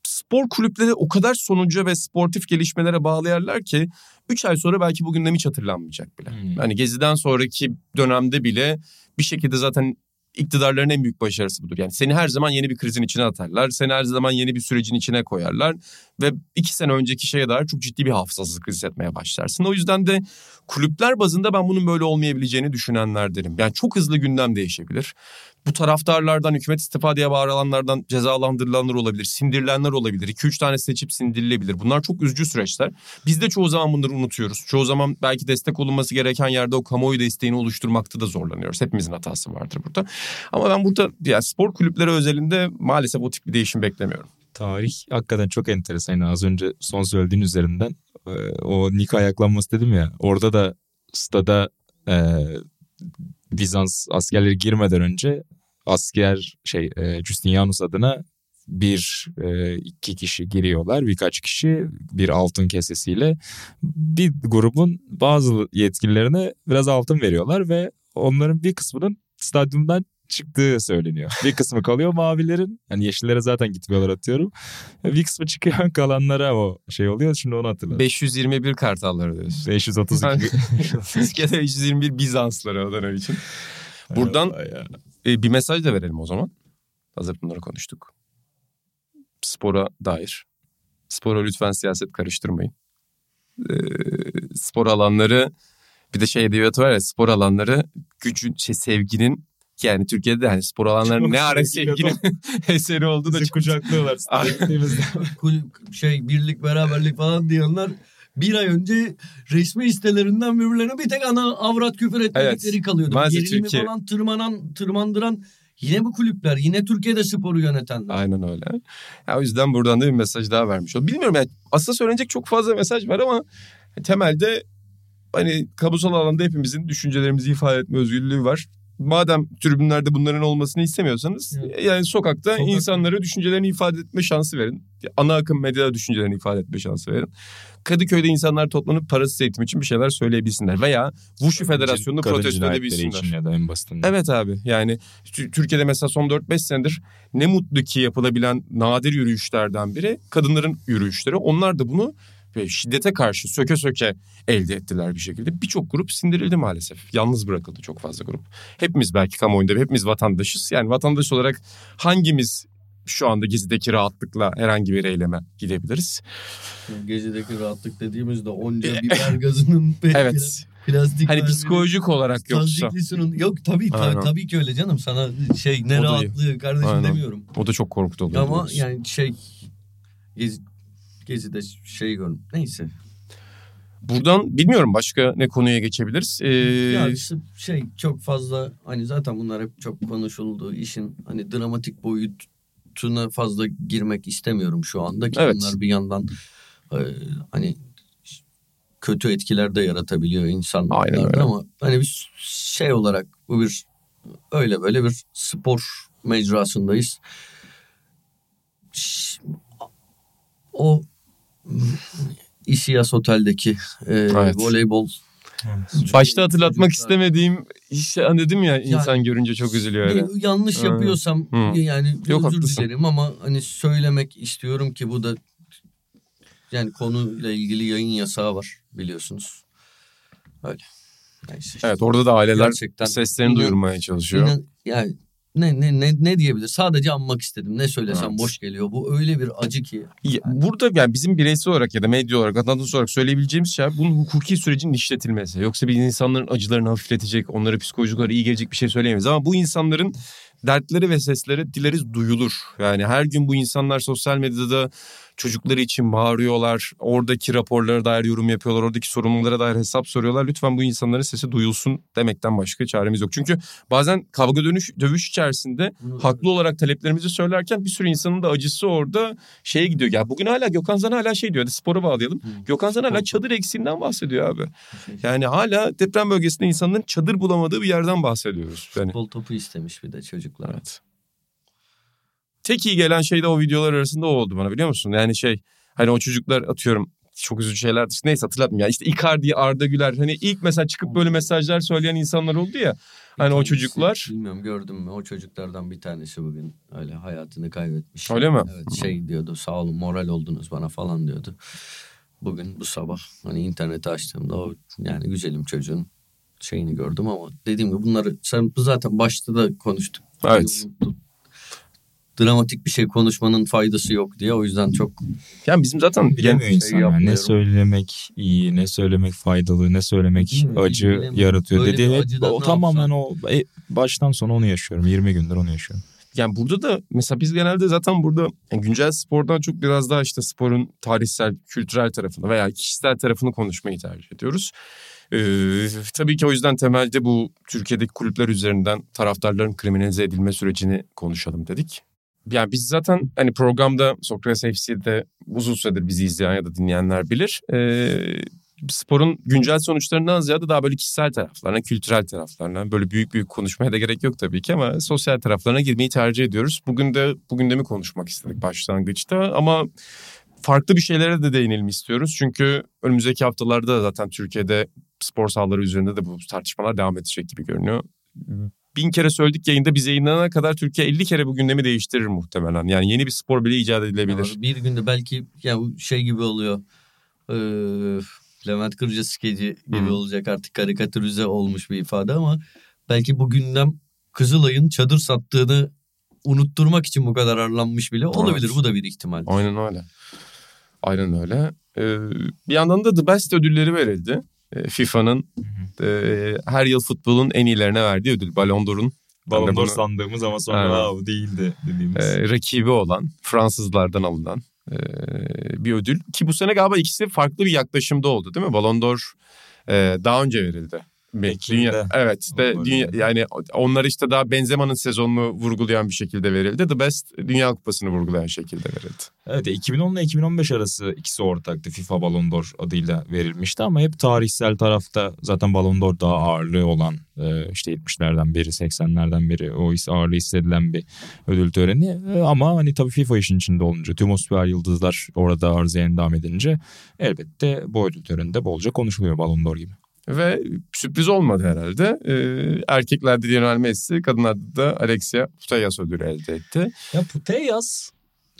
spor kulüpleri o kadar sonuca ve sportif gelişmelere bağlayarlar ki 3 ay sonra belki bu gündem hiç hatırlanmayacak bile. Hmm. Yani Gezi'den sonraki dönemde bile bir şekilde zaten iktidarların en büyük başarısı budur. Yani seni her zaman yeni bir krizin içine atarlar. Seni her zaman yeni bir sürecin içine koyarlar. Ve iki sene önceki şeye dair çok ciddi bir hafızasızlık hissetmeye başlarsın. O yüzden de kulüpler bazında ben bunun böyle olmayabileceğini düşünenlerdenim. Yani çok hızlı gündem değişebilir. Bu taraftarlardan, hükümet istifa diye bağırılanlardan cezalandırılanlar olabilir, sindirilenler olabilir. 2-3 tane seçip sindirilebilir. Bunlar çok üzücü süreçler. Biz de çoğu zaman bunları unutuyoruz. Çoğu zaman belki destek olunması gereken yerde o kamuoyu desteğini oluşturmakta da zorlanıyoruz. Hepimizin hatası vardır burada. Ama ben burada yani spor kulüpleri özelinde maalesef o tip bir değişim beklemiyorum. Tarih hakikaten çok enteresan. Yani az önce son söylediğin üzerinden e, o Nika ayaklanması dedim ya. Orada da stada e, Bizans askerleri girmeden önce asker şey e, Justinianus adına bir e, iki kişi giriyorlar. Birkaç kişi bir altın kesesiyle bir grubun bazı yetkililerine biraz altın veriyorlar ve onların bir kısmının stadyumdan çıktığı söyleniyor. Bir kısmı kalıyor mavilerin. Yani yeşillere zaten gitmiyorlar atıyorum. Bir kısmı çıkıyor [LAUGHS] kalanlara o şey oluyor. Şimdi onu hatırladım. 521 kartalları diyorsun. 532. [LAUGHS] Türkiye'de 521 Bizansları o dönem için. Buradan e, bir mesaj da verelim o zaman. Hazır bunları konuştuk. Spora dair. Spora lütfen siyaset karıştırmayın. E, spor alanları bir de şey edebiyatı var ya spor alanları gücün şey sevginin yani Türkiye'de hani spor alanları Çok ne ara sevgili sevginin [LAUGHS] eseri oldu da Bizi çok kucaklıyorlar. [LAUGHS] [LAUGHS] şey birlik beraberlik falan diyenler bir ay önce resmi sitelerinden birbirlerine bir tek ana avrat küfür etmedikleri Evet. kalıyordu. Maalesef Gerilimi Türkiye- falan tırmanan, tırmandıran yine bu kulüpler. Yine Türkiye'de sporu yönetenler. Aynen öyle. Ya, o yüzden buradan da bir mesaj daha vermiş oldum. Bilmiyorum yani aslında söylenecek çok fazla mesaj var ama temelde hani kamusal alanda hepimizin düşüncelerimizi ifade etme özgürlüğü var. Madem tribünlerde bunların olmasını istemiyorsanız Evet. yani sokakta Sokak- insanlara düşüncelerini ifade etme şansı verin. Ana akım medyada düşüncelerini ifade etme şansı verin. Kadıköy'de insanlar toplanıp parasız eğitim için bir şeyler söyleyebilsinler veya Wushu Federasyonu'nu protesto edebilsinler. için ya da en basitinden. Evet abi yani Tü- Türkiye'de mesela son 4-5 senedir ne mutlu ki yapılabilen nadir yürüyüşlerden biri kadınların yürüyüşleri. Onlar da bunu ve şiddete karşı söke söke elde ettiler bir şekilde. Birçok grup sindirildi maalesef. Yalnız bırakıldı çok fazla grup. Hepimiz belki kamuoyunda hepimiz vatandaşız. Yani vatandaş olarak hangimiz şu anda gezideki rahatlıkla herhangi bir eyleme gidebiliriz? Gezideki rahatlık dediğimizde onca biber gazının [LAUGHS] Evet. plastik Hani psikolojik olarak yoksa. Yok tabii ta- Aynen. tabii ki öyle canım. Sana şey ne O rahatlığı kardeşim Aynen. demiyorum. O da çok korkutu oluyor. Ama doğrusu. yani şey gezi, gezide şey gördüm. Neyse. Buradan bilmiyorum başka ne konuya geçebiliriz. Ee, Ya işte şey çok fazla hani zaten bunlar hep çok konuşuldu. işin hani dramatik boyutuna fazla girmek istemiyorum şu anda ki Evet. bunlar bir yandan e, hani kötü etkiler de yaratabiliyor insanlarda ama hani bir şey olarak bu bir öyle böyle bir spor mecrasındayız. O İSİAS Otel'deki e, Evet. voleybol Başta hatırlatmak Çocuklar- istemediğim işte hani dedim ya insan görünce çok üzülüyor öyle. Yanlış yapıyorsam Hı. yani Yok, özür haklısın. dilerim ama hani söylemek istiyorum ki bu da yani konuyla ilgili yayın yasağı var biliyorsunuz. Öyle. Neyse. Evet orada da aileler Gerçekten seslerini inan- duyurmaya çalışıyor. İnan- yani ne ne ne ne diyebilir? Sadece anmak istedim. Ne söylesem Evet. boş geliyor. Bu öyle bir acı ki. Ya, Burada yani bizim bireysel olarak ya da medya olarak, vatandaş olarak söyleyebileceğimiz şey bunun hukuki sürecin işletilmesi. Yoksa biz insanların acılarını hafifletecek, onlara psikolojik olarak iyi gelecek bir şey söyleyemeyiz. Ama bu insanların dertleri ve sesleri dileriz duyulur. Yani her gün bu insanlar sosyal medyada çocukları için bağırıyorlar. Oradaki raporlara dair yorum yapıyorlar. Oradaki sorumlulara dair hesap soruyorlar. Lütfen bu insanların sesi duyulsun demekten başka çaremiz yok. Çünkü bazen kavga dönüş, dövüş içerisinde haklı olarak taleplerimizi söylerken bir sürü insanın da acısı orada şeye gidiyor. Ya bugün hala Gökhan Zan hala şey diyor. Hadi spora bağlayalım. Hı. Gökhan Zan hala çadır eksiğinden bahsediyor abi. Yani hala deprem bölgesinde insanların çadır bulamadığı bir yerden bahsediyoruz. Yani Futbol topu istemiş bir de çocuklar. Evet. Tek iyi gelen şey de o videolar arasında o oldu bana biliyor musun? Yani şey hani o çocuklar atıyorum çok üzücü şeyler dışında neyse hatırlatmayayım. Ya işte Icardi, Arda Güler hani ilk mesela çıkıp böyle mesajlar söyleyen insanlar oldu ya. Hani o çocuklar Bilmiyorum gördüm mü o çocuklardan bir tanesi bugün öyle hayatını kaybetmiş. Öyle mi? Evet şey diyordu sağ olun moral oldunuz bana falan diyordu. Bugün bu sabah hani interneti açtığımda o yani güzelim çocuğun şeyini gördüm ama dediğim gibi bunları sen zaten başta da konuştuk. Evet. Dramatik bir şey konuşmanın faydası yok diye o yüzden çok yani bizim zaten Bilemiyor gen- insan yani. Ne söylemek iyi, ne söylemek faydalı, ne söylemek mi? acı Bilemiyorum. yaratıyor Böyle dediği hep o tamamen o e, baştan sona onu yaşıyorum. 20 gündür onu yaşıyorum. Yani burada da mesela biz genelde zaten burada yani güncel spordan çok biraz daha işte sporun tarihsel, kültürel tarafını veya kişisel tarafını konuşmayı tercih ediyoruz. Ee, tabii ki o yüzden temelde bu Türkiye'deki kulüpler üzerinden taraftarların kriminalize edilme sürecini konuşalım dedik. Yani biz zaten hani programda Sokrates FC'de uzun süredir bizi izleyen ya da dinleyenler bilir. Ee, sporun güncel sonuçlarından ziyade daha böyle kişisel taraflarına, kültürel taraflarına böyle büyük büyük konuşmaya da gerek yok tabii ki ama sosyal taraflarına girmeyi tercih ediyoruz. Bugün de bugün de mi konuşmak istedik başlangıçta ama farklı bir şeylere de değinelim istiyoruz. Çünkü önümüzdeki haftalarda da zaten Türkiye'de spor sahaları üzerinde de bu tartışmalar devam edecek gibi görünüyor. Bin kere söyledik yayında biz yayınlanana kadar Türkiye 50 kere bu gündemi değiştirir muhtemelen. Yani yeni bir spor bile icat edilebilir. Ya bir günde belki ya şey gibi oluyor. Ee, Levent Kırca skeci gibi Hı. olacak artık karikatürize olmuş bir ifade ama belki bu gündem Kızılay'ın çadır sattığını unutturmak için bu kadar arlanmış bile olabilir. Evet. Bu da bir ihtimal. Aynen öyle. Aynen öyle. Ee, bir yandan da The Best ödülleri verildi. Ee, FIFA'nın e, her yıl futbolun en iyilerine verdiği ödül. Ballon d'Or'un Ballon d'Or sandığımız ama sonra Evet. "Aa, bu değildi dediğimiz. e, rakibi olan Fransızlardan alınan e, bir ödül. Ki bu sene galiba ikisi farklı bir yaklaşımda oldu değil mi? Ballon d'Or e, daha önce verildi. Dünya evet de dünya, yani onlar işte daha Benzema'nın sezonunu vurgulayan bir şekilde verildi. The Best Dünya Kupası'nı vurgulayan şekilde verildi. Evet 2010 ile 2015 arası ikisi ortaktı. FIFA Ballon d'Or adıyla verilmişti ama hep tarihsel tarafta zaten Ballon d'Or daha ağırlığı olan e, işte 70'lerden beri 80'lerden beri o ağırlığı hissedilen bir ödül töreni. E, Ama hani tabii FIFA işin içinde olunca tüm o süper yıldızlar orada arzaya endam edince elbette bu ödül töreninde bolca konuşuluyor Ballon d'Or gibi. Ve sürpriz olmadı herhalde. Ee, erkeklerde Lionel Messi, kadınlarda da Alexia Putellas ödülü elde etti. Ya Putellas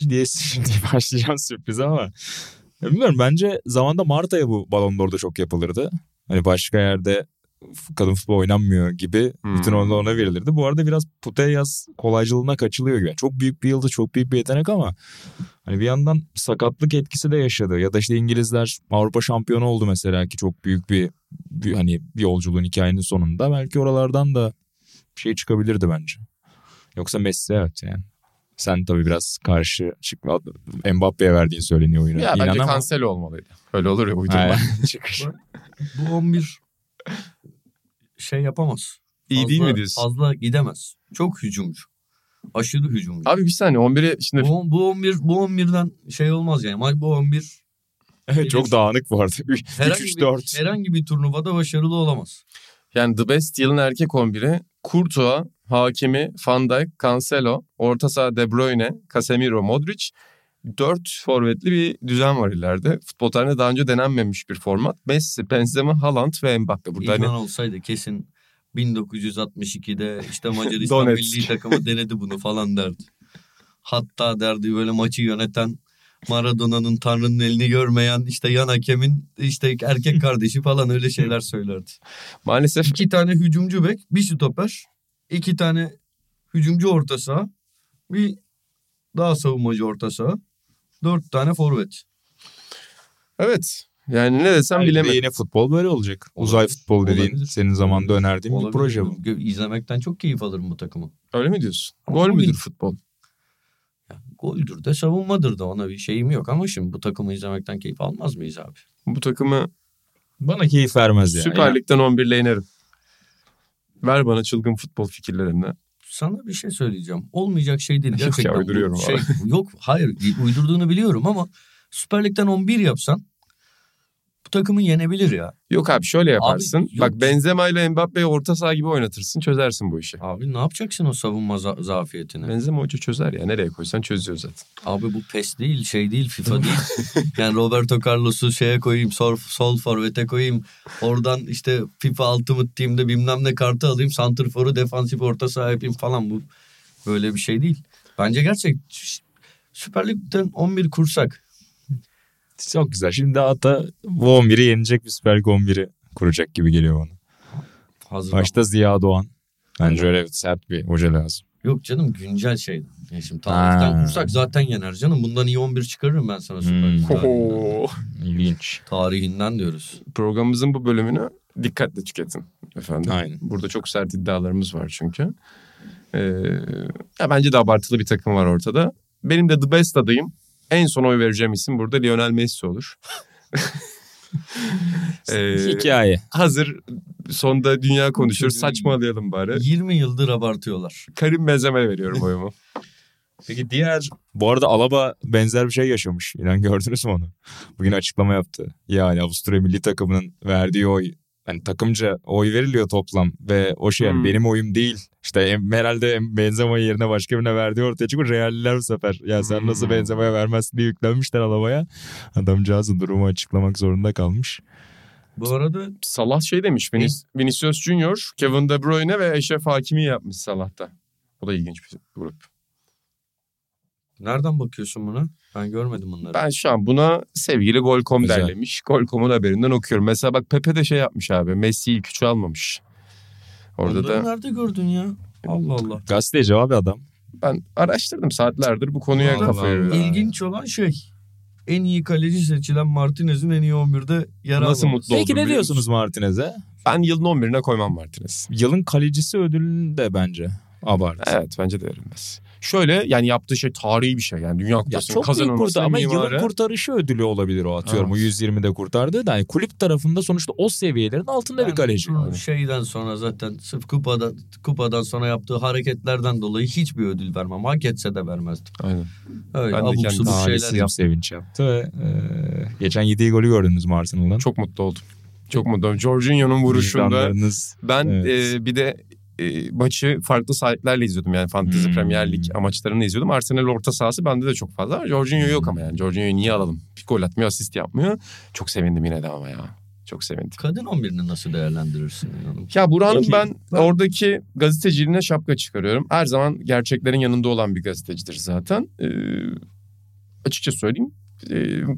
diye [LAUGHS] şimdi başlayacağım sürprize ama ya bilmiyorum bence zamanda Marta'ya bu Ballon d'Or'da çok yapılırdı. Hani başka yerde kadın futbol oynanmıyor gibi Hmm. bütün orada ona verilirdi. Bu arada biraz Putellas kolaycılığına kaçılıyor gibi. Yani çok büyük bir yıldız, çok büyük bir yetenek ama hani bir yandan sakatlık etkisi de yaşadı. Ya da işte İngilizler Avrupa şampiyonu oldu mesela ki çok büyük bir, bir hani bir yolculuğun hikayenin sonunda. Belki oralardan da bir şey çıkabilirdi bence. Yoksa Messi evet yani. Sen tabii biraz karşı çıkma. Mbappe'ye verdiğin söyleniyor oyuna. Ya İnan bence ama- Cancelo olmalıydı. Öyle olur ya uydurma. [LAUGHS] Çıkış. Bu 11 şey yapamaz. İyi değil Fazla- mi diyorsun? Fazla gidemez. Çok hücumcu. Aşırı hücumcu. Abi bir saniye 11'e şimdi bu, bu 11 bu 11'den şey olmaz yani. Bu 11 Evet, çok dağınık bu arada. herhangi 3-3-4. bir, herhangi bir turnuvada başarılı olamaz. yani The Best yılın erkek 11'i Courtois, Hakimi, Van Dijk, Cancelo, orta saha De Bruyne, Casemiro, Modric. Dört forvetli bir düzen var ileride. Futbol tarihinde daha önce denenmemiş bir format. Messi, Benzema, Haaland ve Mbappe. Burada İlhan hani olsaydı kesin 1962'de işte [LAUGHS] Macaristan milli takımı denedi bunu falan derdi. Hatta derdi böyle maçı yöneten Maradona'nın Tanrı'nın elini görmeyen işte yan hakemin işte erkek kardeşi falan öyle şeyler söylerdi. maalesef İki tane hücumcu bek, bir stoper, iki tane hücumcu orta saha, bir daha savunmacı orta saha, dört tane forvet. evet. Yani ne desem de bilemedim. yine futbol böyle olacak. Uzay Olabilir, futbol dediğin olabilir. senin zamanında önerdiğin bir Olabilir. proje bu. İzlemekten çok keyif alırım bu takımı. Öyle mi diyorsun? Gol Bugün- müdür futbol? Goldür de savunmadır da ona bir şeyim yok ama şimdi bu takımı izlemekten keyif almaz mıyız abi? Bu takımı Bana keyif vermez ya. Süper Lig'den 11'le inerim. Ver bana çılgın futbol fikirlerini. Sana bir şey söyleyeceğim. Olmayacak şey değil. Yok ya, Gerçekten bu uyduruyorum şey, abi. yok hayır uydurduğunu biliyorum ama Süper Lig'den 11 yapsan takımı yenebilir ya. Yok abi şöyle yaparsın. yok. Bak Benzema ile Mbappe'yi orta saha gibi oynatırsın. Çözersin bu işi. Abi ne yapacaksın o savunma za- zafiyetini? Benzema hoca çözer ya. Nereye koysan çözüyor zaten. Abi bu PES değil şey değil FIFA değil. [LAUGHS] yani Roberto Carlos'u şeye koyayım sol, sol forvete koyayım. Oradan işte FIFA Ultimate Team'de bilmem ne kartı alayım. Santrfor'u defansif orta saha yapayım falan bu. Böyle bir şey değil. Bence gerçek Süper Lig'den 11 kursak. Çok güzel. Şimdi hatta bu 11'i yenecek bir Süper Lig 11'i kuracak gibi geliyor bana. Hazır. Başta Ziya Doğan. Bence öyle sert bir hoca lazım. Yok canım güncel şey. Ya şimdi tarihten kursak zaten yener canım. Bundan iyi 11 çıkarırım ben sana Süper Lig Hmm. tarihinden. [LAUGHS] İlginç. Tarihinden diyoruz. Programımızın bu bölümünü dikkatle tüketin efendim. Aynen. Burada çok sert iddialarımız var çünkü. Ee, ya bence de abartılı bir takım var ortada. Benim de the best adayım. En son oy vereceğim isim burada Lionel Messi olur. [LAUGHS] Ee, Hikaye. hazır sonda dünya konuşur. Saçmalayalım bari. 20 yıldır abartıyorlar. Karim Benzema'ya veriyorum oyumu. [LAUGHS] Peki diğer... Bu arada Alaba benzer bir şey yaşamış. İnan gördünüz mü onu? Bugün açıklama yaptı. Yani Avusturya milli takımının verdiği oy hani takımca oy veriliyor toplam ve o şey yani Hmm. benim oyum değil. İşte herhalde em- Benzema'yı yerine başka birine verdiği ortaya çıkıyor. Realliler bu sefer. Ya sen nasıl Hmm. Benzema'ya vermezsin diye yüklenmişler Alaba'ya. Adamcağızın durumu açıklamak zorunda kalmış. Bu arada Salah şey demiş. Vinic- Vinicius Junior, Kevin De Bruyne ve Eşref Hakimi yapmış Salah'ta. O da ilginç bir grup. Nereden bakıyorsun buna? Ben görmedim bunları. Ben şu an buna sevgili Gol.com Güzel. derlemiş. Gol.com'un haberinden okuyorum. Mesela bak Pepe de şey yapmış abi. Messi'yi ilk üçe almamış. Orada Onları da nerede gördün ya? Allah Allah. Gazeteci abi adam. ben araştırdım saatlerdir bu konuya Allah kafa Allah. İlginç olan şey en iyi kaleci seçilen Martinez'in en iyi 11'de yer Nasıl almaması. mutlu Peki ne diyorsunuz? Martinez'e? Ben yılın 11'ine koymam Martinez. Yılın kalecisi ödülünü de bence abartı. Evet bence de verilmez. Şöyle yani yaptığı şey tarihi bir şey. Yani Dünya Ya Kupası'nın çok büyük kazanılması ama mimarı. yılın kurtarışı ödülü olabilir o atıyorum. O Evet. 120'de kurtardığı da yani kulüp tarafında sonuçta o seviyelerin altında bir kaleci. Şeyden sonra zaten sırf kupadan, kupadan sonra yaptığı hareketlerden dolayı hiçbir ödül vermem. Hak etse de vermezdim. Aynen. Öyle Ben de abuk subuk şeyler yaptı. sevinç yaptı ve e, geçen yediği golü gördünüz mü Arsenal'dan? Çok mutlu oldum. Çok mutlu oldum. Jorginho'nun vuruşunda ben Evet. e, bir de e, maçı farklı sahiplerle izliyordum. Yani Fantasy Hmm. Premier Lig amaçlarını izliyordum. Arsenal orta sahası bende de çok fazla. Jorginho yok ama yani. Jorginho'yu niye alalım? Bir gol atmıyor, asist yapmıyor. Çok sevindim yine de ama ya. Çok sevindim. Kadın 11'ini nasıl değerlendirirsin? Yani? Ya Burak'ın Peki, ben oradaki gazeteciliğine şapka çıkarıyorum. Her zaman gerçeklerin yanında olan bir gazetecidir zaten. Ee, açıkça söyleyeyim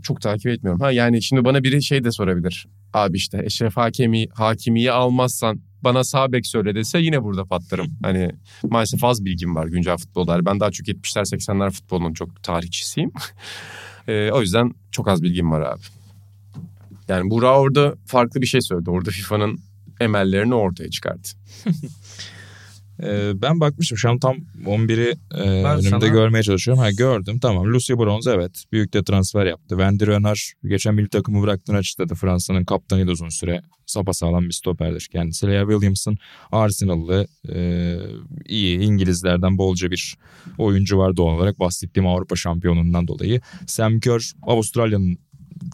çok takip etmiyorum. Ha yani şimdi bana biri şey de sorabilir. Abi işte Eşref Hakemi, Hakimi'yi almazsan bana sağ bek söyle dese yine burada patlarım. [LAUGHS] Hani maalesef az bilgim var güncel futbolda. Ben daha çok 70'ler 80'ler futbolunun çok tarihçisiyim. [LAUGHS] Ee, o yüzden çok az bilgim var abi. Yani Burak orada farklı bir şey söyledi. Orada FIFA'nın emellerini ortaya çıkardı. [LAUGHS] Ee, ben bakmıştım şu an tam 11'i e, önümde sana- görmeye çalışıyorum. Ha gördüm tamam. Lucy Bronze evet büyük de transfer yaptı. Wendy Renard geçen milli takımı bıraktığını açıkladı. Fransa'nın kaptanıydı uzun süre. Sapasağlam bir stoperdir kendisi. Leah Williamson Arsenal'lı e, iyi İngilizlerden bolca bir oyuncu var doğal olarak. Bahsettiğim Avrupa şampiyonundan dolayı. Sam Kerr Avustralya'nın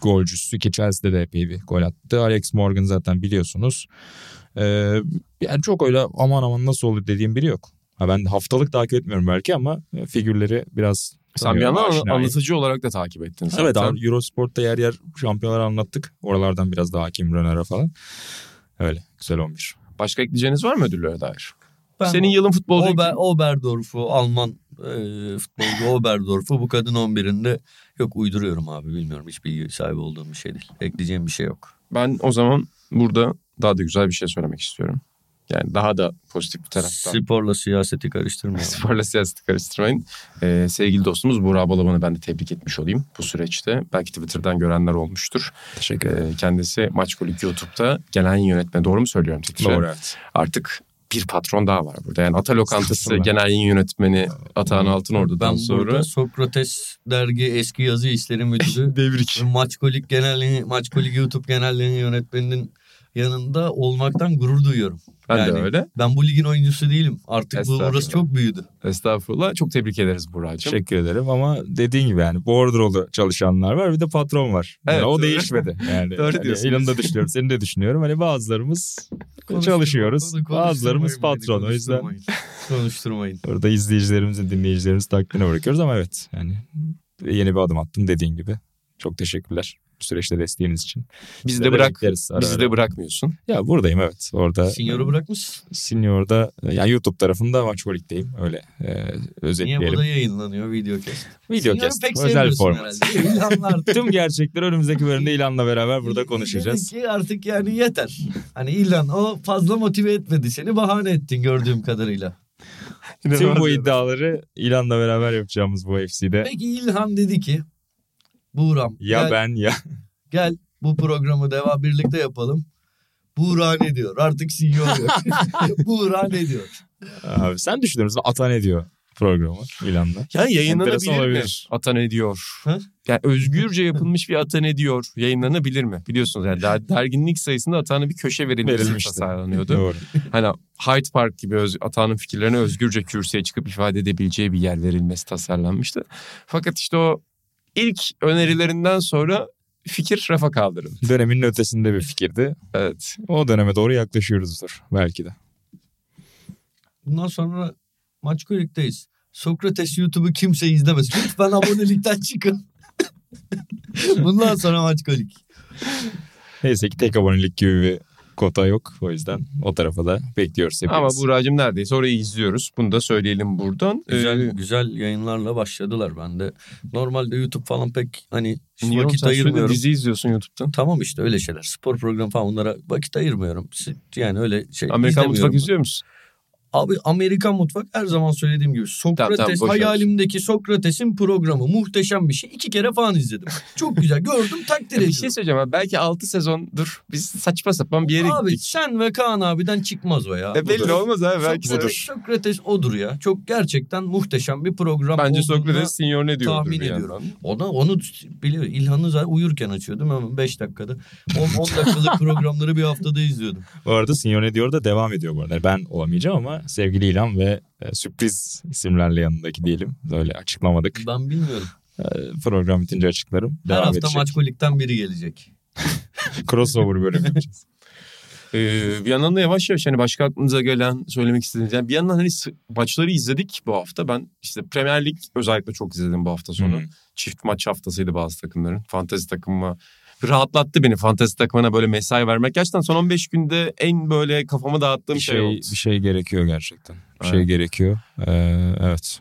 golcüsü ki Chelsea'de de epey bir gol attı. Alex Morgan zaten biliyorsunuz. Ee, yani çok öyle aman aman nasıl olur dediğim biri yok. Ha ben haftalık takip etmiyorum belki ama e, figürleri biraz Sen bir yandan anlatıcı olarak da takip ettin zaten. Evet abi Eurosport'ta yer yer şampiyonlar anlattık. Oralardan biraz daha hakim Röner'e falan. Öyle güzel 11. Başka ekleyeceğiniz var mı ödüllere dair? Ben Senin yılın futbolu... Ober, Oberdorf'u Alman e, futbolcu Oberdorf'u bu kadın 11'inde yok uyduruyorum abi bilmiyorum hiç bilgi sahibi olduğum bir şey değil. Ekleyeceğim bir şey yok. Ben o zaman burada daha da güzel bir şey söylemek istiyorum. Yani daha da pozitif bir taraftan. Sporla siyaseti karıştırmayalım. [LAUGHS] Sporla siyaseti karıştırmayın. Ee, sevgili dostumuz Burak Balaban'ı ben de tebrik etmiş olayım bu süreçte. Belki Twitter'dan görenler olmuştur. Teşekkür ederim. Ee, kendisi Maçkolik YouTube'da genel yayın yönetmeni. Doğru mu söylüyorum? titre? Doğru evet. Artık bir patron daha var burada. Yani Ata Lokantası genel yayın yönetmeni Atahan Altınordu'dan Ben sonra. Sokrates dergi eski yazı işleri [LAUGHS] müdürü Devrik. ve Maçkolik genel Maçkolik YouTube genel yayın yönetmeninin yanında olmaktan gurur duyuyorum. Ben Yani de öyle. Ben bu ligin oyuncusu değilim. Artık bu burası çok büyüdü. Estağfurullah. Çok tebrik ederiz Burak'cığım. Teşekkür ederim ama dediğin gibi yani bordrolu çalışanlar var bir de patron var. Yani Evet, o doğru. değişmedi. [LAUGHS] Yani, Doğru hani diyorsunuz. Elini de düşünüyorum seni de düşünüyorum. Hani bazılarımız çalışıyoruz. Bazılarımız patron. O yüzden konuşturmayın. Konuşturmayın. [LAUGHS] Orada izleyicilerimizin, dinleyicilerimizin takdirine bırakıyoruz ama evet yani yeni bir adım attım dediğin gibi. Çok teşekkürler bu süreçte desteğiniz için. Bizi Size de bırak. Bizi de bırakmıyorsun. Ya buradayım evet. Orada Sinyoru bırakmış. Senior'da yani YouTube tarafında Maçkolik'teyim. Öyle e, Niye özetleyelim. bu da yayınlanıyor video kes? Video kes. Özel format. [LAUGHS] İlanlar. Tüm gerçekleri önümüzdeki bölümde [LAUGHS] ilanla beraber burada konuşacağız. Ki artık yani yeter. Hani ilan o fazla motive etmedi seni bahane ettin gördüğüm kadarıyla. Tüm bu iddiaları ilanla beraber yapacağımız bu FC'de. Peki İlhan dedi ki Buğram Ya gel, ben ya. [LAUGHS] gel bu programı devam birlikte yapalım. Buğra ne diyor? Artık CEO yok. [LAUGHS] [LAUGHS] Buğra ne diyor? Abi sen düşünür müsün? Ata ne diyor programı ilanla? Yani yayınlanabilir mi? Ata ne diyor? Ha? Yani özgürce yapılmış bir ata ne diyor? Yayınlanabilir mi? Biliyorsunuz yani der- derginin ilk sayısında Ata'nın bir köşe verilmesi Verilmişti. tasarlanıyordu. Doğru. Hani Hyde Park gibi öz, Ata'nın fikirlerini özgürce kürsüye çıkıp ifade edebileceği bir yer verilmesi tasarlanmıştı. Fakat işte o ilk önerilerinden sonra fikir rafa kaldırıldı. Dönemin ötesinde bir fikirdi. Evet. O döneme doğru yaklaşıyoruzdur belki de. Bundan sonra maç kulüpteyiz. Sokrates YouTube'u kimse izlemesin. Lütfen abonelikten çıkın. [LAUGHS] Bundan sonra maç kolik. Neyse ki tek abonelik gibi bir kota yok. O yüzden o tarafa da bekliyoruz hepimiz. Ama Buğra'cığım neredeyse orayı izliyoruz. Bunu da söyleyelim buradan. Güzel Ee, güzel yayınlarla başladılar. Ben de normalde YouTube falan pek hani niye vakit ayırmıyorum. dizi izliyorsun YouTube'dan. Tamam işte öyle şeyler. Spor programı falan onlara vakit ayırmıyorum. Yani öyle şey Amerikan izlemiyorum Mutfak izliyor musun? Abi Amerikan mutfak her zaman söylediğim gibi Sokrates tamam, ver. hayalimdeki Sokrates'in programı muhteşem bir şey. İki kere falan izledim. Çok güzel [LAUGHS] gördüm takdir bir ediyorum. şey söyleyeceğim abi. Belki 6 sezondur biz saçma sapan bir yere Abi gittik. sen ve Kaan abiden çıkmaz o ya. E belli Budur. olmaz abi belki Sokrates, budur. Sokrates odur ya. Çok gerçekten muhteşem bir program Bence Sokrates senior ne diyordur tahmin bir ediyorum. Ona onu biliyor. İlhan'ı zaten uyurken açıyordum ama 5 dakikada. 10, 10 dakikalık [LAUGHS] programları bir haftada izliyordum. Bu arada Signore diyor da devam ediyor bu arada. Ben olamayacağım ama sevgili İlhan ve e, sürpriz isimlerle yanındaki diyelim. Böyle açıklamadık. Ben bilmiyorum. E, program bitince açıklarım. Her Devam hafta edecek. Maçkolik'ten biri gelecek. [LAUGHS] Crossover bölüm yapacağız. Ee, bir yandan da yavaş yavaş hani başka aklınıza gelen söylemek istediğiniz. Yani bir yandan hani maçları izledik bu hafta. Ben işte Premier Lig özellikle çok izledim bu hafta sonu. Hı. Çift maç haftasıydı bazı takımların. Fantezi takımıma rahatlattı beni. Fantezi takımına böyle mesai vermek. Gerçekten son 15 günde en böyle kafamı dağıttığım bir şey, şey oldu. bir şey gerekiyor gerçekten. Bir şey Evet. gerekiyor. Ee, evet.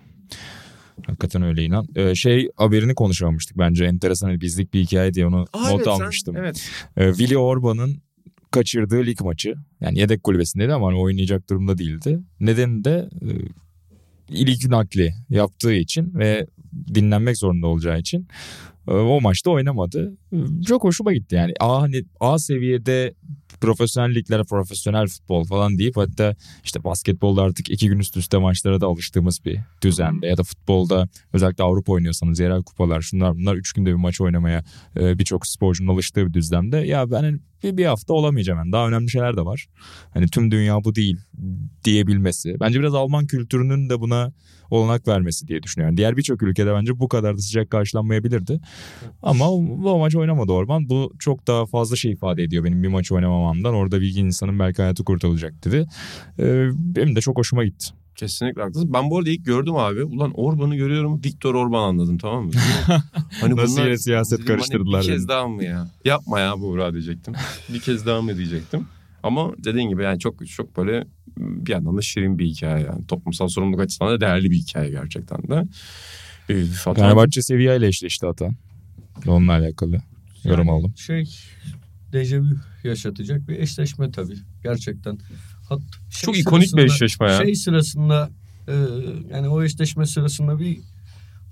Hakikaten öyle inan. Ee, şey haberini konuşamamıştık bence. Enteresan hani bizlik bir hikaye diye onu Aa, not evet, sen- almıştım. evet. Ee, Willy Orban'ın kaçırdığı lig maçı. Yani yedek kulübesindeydi ama hani oynayacak durumda değildi. Nedeni de e, ilk nakli yaptığı için ve dinlenmek zorunda olacağı için o maçta oynamadı. Çok hoşuma gitti yani. A hani A seviyede profesyonel liglere profesyonel futbol falan deyip hatta işte basketbolda artık iki gün üst üste maçlara da alıştığımız bir düzende ya da futbolda özellikle Avrupa oynuyorsanız yerel kupalar şunlar bunlar üç günde bir maç oynamaya e, birçok sporcunun alıştığı bir düzlemde ya ben hani bir, bir hafta olamayacağım yani daha önemli şeyler de var. Hani tüm dünya bu değil diyebilmesi. Bence biraz Alman kültürünün de buna olanak vermesi diye düşünüyorum. Diğer birçok ülkede bence bu kadar da sıcak karşılanmayabilirdi. Ama o, o maç oynamadı Orban. Bu çok daha fazla şey ifade ediyor benim bir maç oynamamamdan. Orada bir insanın belki hayatı kurtarılacak dedi. Ee, benim de çok hoşuma gitti. Kesinlikle haklısın. Ben bu arada ilk gördüm abi. Ulan Orban'ı görüyorum. Viktor Orban anladım tamam mı? [LAUGHS] hani Nasıl yine siyaset dedim, hani karıştırdılar bir kez daha mı ya? Yapma ya Buğra diyecektim. bir kez daha mı diyecektim. Ama dediğin gibi yani çok çok böyle bir yandan da şirin bir hikaye yani. Toplumsal sorumluluk açısından da değerli bir hikaye gerçekten de. Ee, Fatan- Fenerbahçe Sevilla ile eşleşti Atan. Onunla alakalı yorum Yani aldım. Şey dejavu yaşatacak bir eşleşme tabii. Gerçekten. Hat, şey Çok ikonik bir eşleşme ya. Şey sırasında e, yani o eşleşme sırasında bir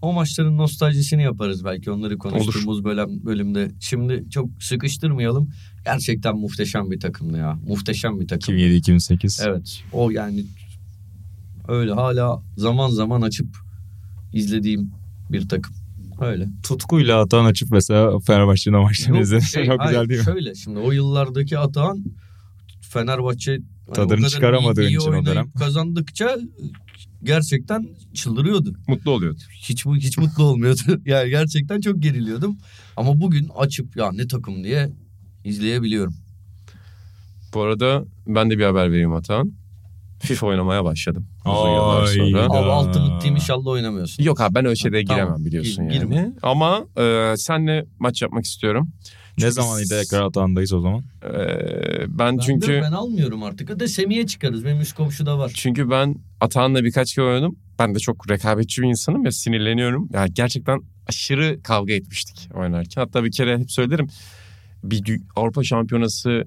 o maçların nostaljisini yaparız belki onları konuştuğumuz bölüm, bölümde. Şimdi çok sıkıştırmayalım. Gerçekten muhteşem bir takımdı ya. Muhteşem bir takım. 2007-2008. Evet. O yani öyle hala zaman zaman açıp izlediğim bir takım. Öyle. Tutkuyla Atan açıp mesela Fenerbahçe'nin maçlarını izledim. şey, çok hayır, güzel değil mi? Şöyle şimdi o yıllardaki Atahan Fenerbahçe Tadını o kadar çıkaramadığın iyi, iyi için o dönem. kazandıkça gerçekten çıldırıyordu. Mutlu oluyordu. Hiç bu hiç mutlu olmuyordu. [LAUGHS] yani gerçekten çok geriliyordum. Ama bugün açıp ya ne takım diye izleyebiliyorum. Bu arada ben de bir haber vereyim Atan. FIFA oynamaya başladım. Uzun yıllar sonra. Abi Ultimate Team inşallah oynamıyorsun. Yok abi ben öyle şeylere Tamam, giremem biliyorsun girme. yani. Ama e, senle maç yapmak istiyorum. Ne Çünkü zaman s- tekrar Atan'dayız o zaman? E, ben Ben çünkü de, ben almıyorum artık. Hadi Semih'e çıkarız. Benim üst komşuda var. çünkü ben Atahan'la birkaç kere oynadım. Ben de çok rekabetçi bir insanım ya sinirleniyorum. Yani gerçekten aşırı kavga etmiştik oynarken. Hatta bir kere hep söylerim. Bir Avrupa Şampiyonası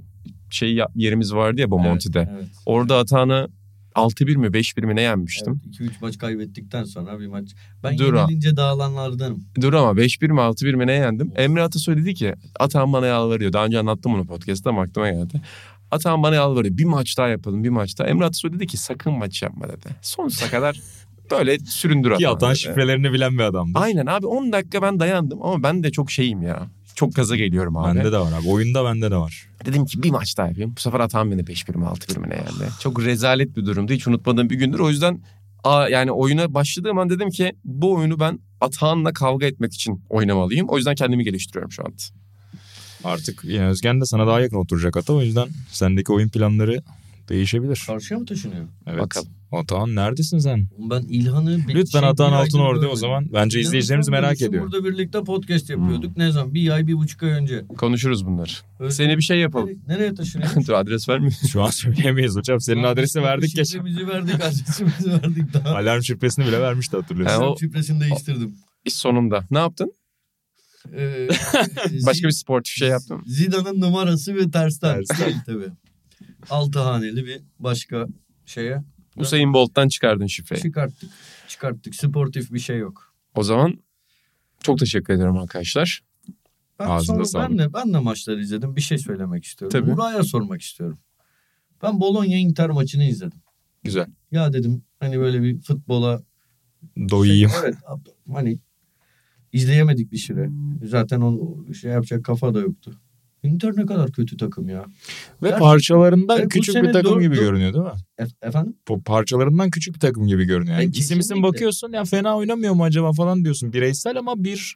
şey yerimiz vardı ya Bomonti'de. Evet. Orada Atahan'ı 6-1 mi 5-1 mi ne yenmiştim. 2-3 maç kaybettikten sonra bir maç. Ben Dur yenilince dağılanlardanım. Dur ama 5-1 mi 6-1 mi ne yendim? Emre Atasoy dedi ki Atahan bana yalvarıyor. Daha önce anlattım bunu podcast'ta ama aklıma geldi. Atahan bana yalvarıyor. Bir maç daha yapalım bir maç daha. Emre Atasoy dedi ki sakın maç yapma dedi. Sonsuza kadar [LAUGHS] böyle süründür Ki Atahan Atan şifrelerini bilen bir adamdı. Aynen abi 10 dakika ben dayandım ama ben de çok şeyim ya. Çok gaza geliyorum abi. Bende de var abi. Oyunda bende de var. Dedim ki bir maç daha yapayım. Bu sefer Atahan beni 5-1 mi 6-1 mi ne yendi. Çok rezalet bir durumdu. Hiç unutmadığım bir gündür. O yüzden yani oyuna başladığım an dedim ki bu oyunu ben Atahan'la kavga etmek için oynamalıyım. O yüzden kendimi geliştiriyorum şu an. Artık yine Özgen de sana daha yakın oturacak Ata. O yüzden sendeki oyun planları değişebilir. Karşıya mı taşınıyor? Evet. Bakalım. Atahan neredesin sen? Ben İlhan'ı... Lütfen şey, Atahan aydır Altınordu o zaman. Bence İlhan'ı izleyicilerimiz merak ediyor. Burada birlikte podcast yapıyorduk. Ne zaman? Bir ay, bir buçuk ay önce. Konuşuruz bunları. Öyle- Seni bir şey yapalım. Nereye, nereye taşınıyor? [LAUGHS] Dur adres vermiyor. Şu an söyleyemeyiz hocam. Senin adresi verdik geçen. Şifremizi verdik, adresimizi verdik daha. Alarm şifresini bile vermişti hatırlıyorsun. O- şifresini değiştirdim. İş sonunda. Ne yaptın? Ee, [LAUGHS] Başka bir sportif şey yaptın mı? Zidane'ın numarası ve tersten. Tersten. [LAUGHS] Tabii. Altı haneli bir başka şeye Usain Bolt'tan çıkardın şifreyi. Çıkarttık. Çıkarttık. Sportif bir şey yok. O zaman çok teşekkür ederim arkadaşlar. Ben, Ağzına sonra ben de ben de maçları izledim. Bir şey söylemek istiyorum. Tabii. Buraya sormak istiyorum. Ben Bologna Inter maçını izledim. Güzel. Ya dedim hani böyle bir futbola Doyayım. Şey, evet hani izleyemedik bir süre. Zaten onu şey yapacak kafa da yoktu. Inter ne kadar kötü takım ya. Ve Gerçi- parçalarından bu küçük bir takım dört- gibi görünüyor değil mi? E- efendim? Bu parçalarından küçük bir takım gibi görünüyor. Yani E, isim isim bakıyorsun ya fena oynamıyor mu acaba falan diyorsun bireysel ama bir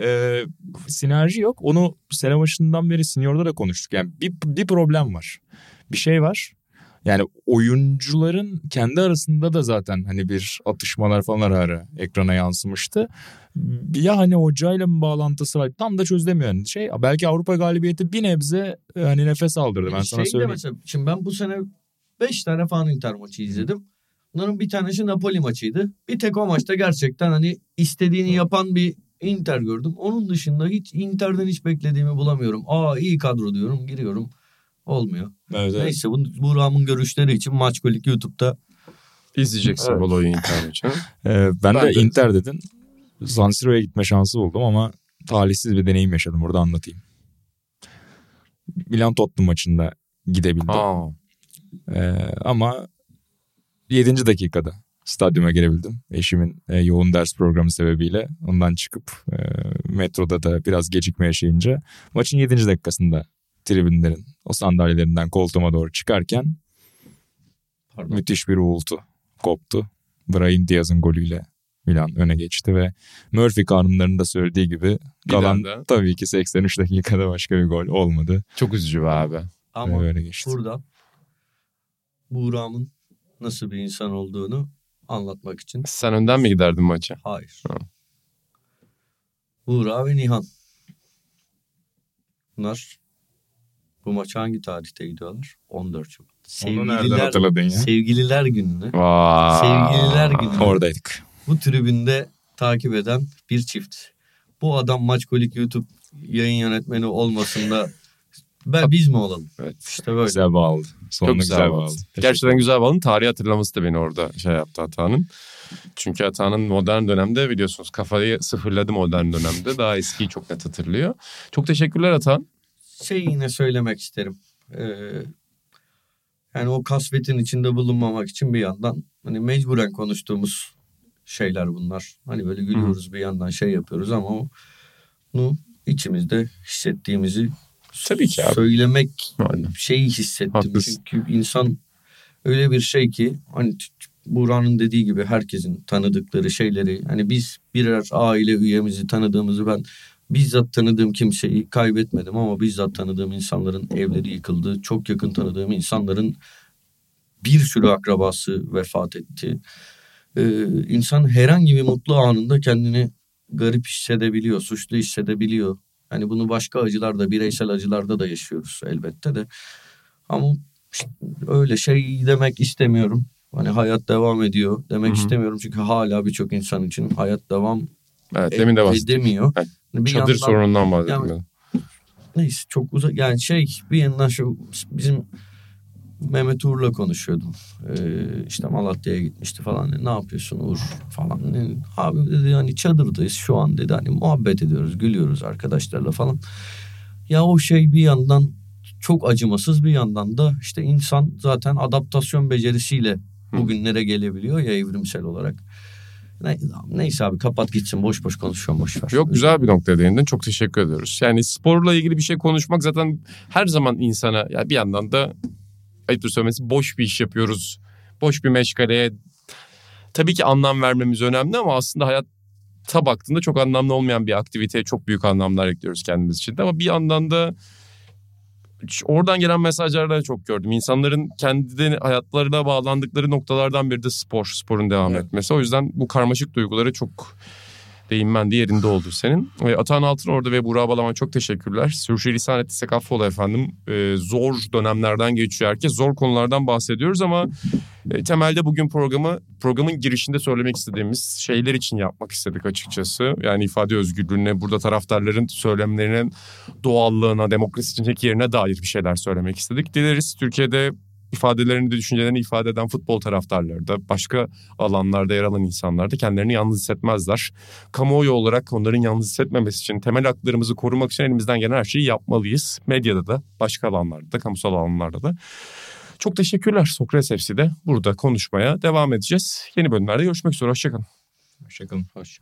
e, sinerji yok. Onu sene başından beri seniorda da konuştuk. Yani bir, bir problem var. Bir şey var. Yani oyuncuların kendi arasında da zaten hani bir atışmalar falan ara ara ekrana yansımıştı. Ya hani hocayla mı bağlantısı var tam da çözülemiyor. Yani şey belki Avrupa galibiyeti bir nebze e, hani nefes aldırdı ben sana Şey de söyleyeyim. mesela, şimdi ben bu sene 5 tane falan Inter maçı izledim. Bunların bir tanesi Napoli maçıydı. Bir tek o maçta gerçekten hani istediğini yapan bir Inter gördüm. Onun dışında hiç Inter'den hiç beklediğimi bulamıyorum. Aa iyi kadro diyorum giriyorum. Olmuyor. Evet, evet. Neyse bu, bu Ram'ın görüşleri için Maç Kolik YouTube'da İzleyeceksin Evet. Bologna Inter maçını. Ee, ben, Ben de, de- Inter dedin. San Siro'ya gitme şansı buldum ama talihsiz bir deneyim yaşadım. Burada anlatayım. Milan Tottenham maçında gidebildim. Aa, Ee, ama 7. dakikada stadyuma girebildim. Eşimin e, yoğun ders programı sebebiyle ondan çıkıp e, metroda da biraz gecikme yaşayınca maçın 7. dakikasında tribünlerin o sandalyelerinden koltuğuma doğru çıkarken pardon. müthiş bir uğultu koptu. Brahim Diaz'ın golüyle Milan öne geçti ve Murphy kanunlarında söylediği gibi kalan de. tabii ki 83 dakikada başka bir gol olmadı. çok üzücü be abi. Ama öyle geçti. burada Buğra'mın nasıl bir insan olduğunu anlatmak için Sen önden mi giderdin maça? hayır. Ha. Buğra ve Nihan. Bunlar bu maça hangi tarihte gidiyorlar? 14 Şubat. Onu nereden hatırladın ya? Sevgililer gününü. Sevgililer günü. Oradaydık. bu tribünde takip eden bir çift. Bu adam Maçkolik YouTube yayın yönetmeni olmasın da ben biz mi olalım? Evet. İşte böyle. Güzel bağladı. Sonunda Çok güzel, güzel bağladı. bağlı. Gerçekten güzel bağlı. Tarihi hatırlaması da beni orada şey yaptı Atağan'ın. Çünkü Atağan'ın modern dönemde biliyorsunuz kafayı sıfırladı modern dönemde. Daha eskiyi çok net hatırlıyor. Çok teşekkürler Atağan. Şey yine söylemek isterim. Ee, yani o kasvetin içinde bulunmamak için bir yandan hani mecburen konuştuğumuz şeyler bunlar. Hani böyle gülüyoruz bir yandan şey yapıyoruz ama o- bunu içimizde hissettiğimizi Tabii ki abi. söylemek Aynen. şeyi hissettim. Haklısın. Çünkü insan öyle bir şey ki hani Buğra'nın dediği gibi herkesin tanıdıkları şeyleri hani biz birer aile üyemizi tanıdığımızı ben bizzat tanıdığım kimseyi kaybetmedim ama bizzat tanıdığım insanların evleri yıkıldı. Çok yakın tanıdığım insanların bir sürü akrabası vefat etti. Ee, insan herhangi bir mutlu anında kendini garip hissedebiliyor, suçlu hissedebiliyor. Hani bunu başka acılarda, bireysel acılarda da yaşıyoruz elbette de. Ama işte öyle şey demek istemiyorum. Hani hayat devam ediyor demek Hı hı. istemiyorum. Çünkü hala birçok insan için hayat devam Evet demin de bahsettim. edemiyor. Evet. Bir Çadır yandan- sorunundan bahsettim. Yani- Neyse çok uzak yani şey bir yandan şu bizim Mehmet Uğur'la konuşuyordum. Ee, işte Malatya'ya gitmişti falan. Ne yapıyorsun Uğur falan. Ne- Abi dedi hani çadırdayız şu an dedi hani muhabbet ediyoruz gülüyoruz arkadaşlarla falan. Ya o şey bir yandan çok acımasız bir yandan da işte insan zaten adaptasyon becerisiyle bugünlere gelebiliyor ya evrimsel olarak. Ne- Neyse abi kapat gitsin boş boş konuşuyorum boş ver. Yok güzel bir noktaya değindin. Çok teşekkür ediyoruz. Yani sporla ilgili bir şey konuşmak zaten her zaman insana ya bir yandan da ayıptır söylemesi boş bir iş yapıyoruz. Boş bir meşgaleye tabii ki anlam vermemiz önemli ama aslında hayatta baktığında çok anlamlı olmayan bir aktiviteye çok büyük anlamlar ekliyoruz kendimiz için de. Ama bir yandan da oradan gelen mesajları da çok gördüm. İnsanların kendi hayatlarına bağlandıkları noktalardan biri de spor, sporun devam Evet. etmesi. O yüzden bu karmaşık duyguları çok değinmen de yerinde oldu senin. E, Atahan Altın orada ve Burak Balaman çok teşekkürler. Sürçülisan ettiysek affola efendim. E, zor dönemlerden geçiyor herkes. Zor konulardan bahsediyoruz ama e, temelde bugün programı programın girişinde söylemek istediğimiz şeyler için yapmak istedik açıkçası. Yani ifade özgürlüğüne, burada taraftarların söylemlerinin doğallığına, demokrasi içindeki yerine dair bir şeyler söylemek istedik. Dileriz Türkiye'de ifadelerini de düşüncelerini ifade eden futbol taraftarları da başka alanlarda yer alan insanlar da kendilerini yalnız hissetmezler. Kamuoyu olarak onların yalnız hissetmemesi için temel haklarımızı korumak için elimizden gelen her şeyi yapmalıyız. Medyada da başka alanlarda da kamusal alanlarda da. Çok teşekkürler Sokrates FC'de. Burada konuşmaya devam edeceğiz. Yeni bölümlerde görüşmek üzere. Hoşçakalın. Hoşçakalın. Hoş.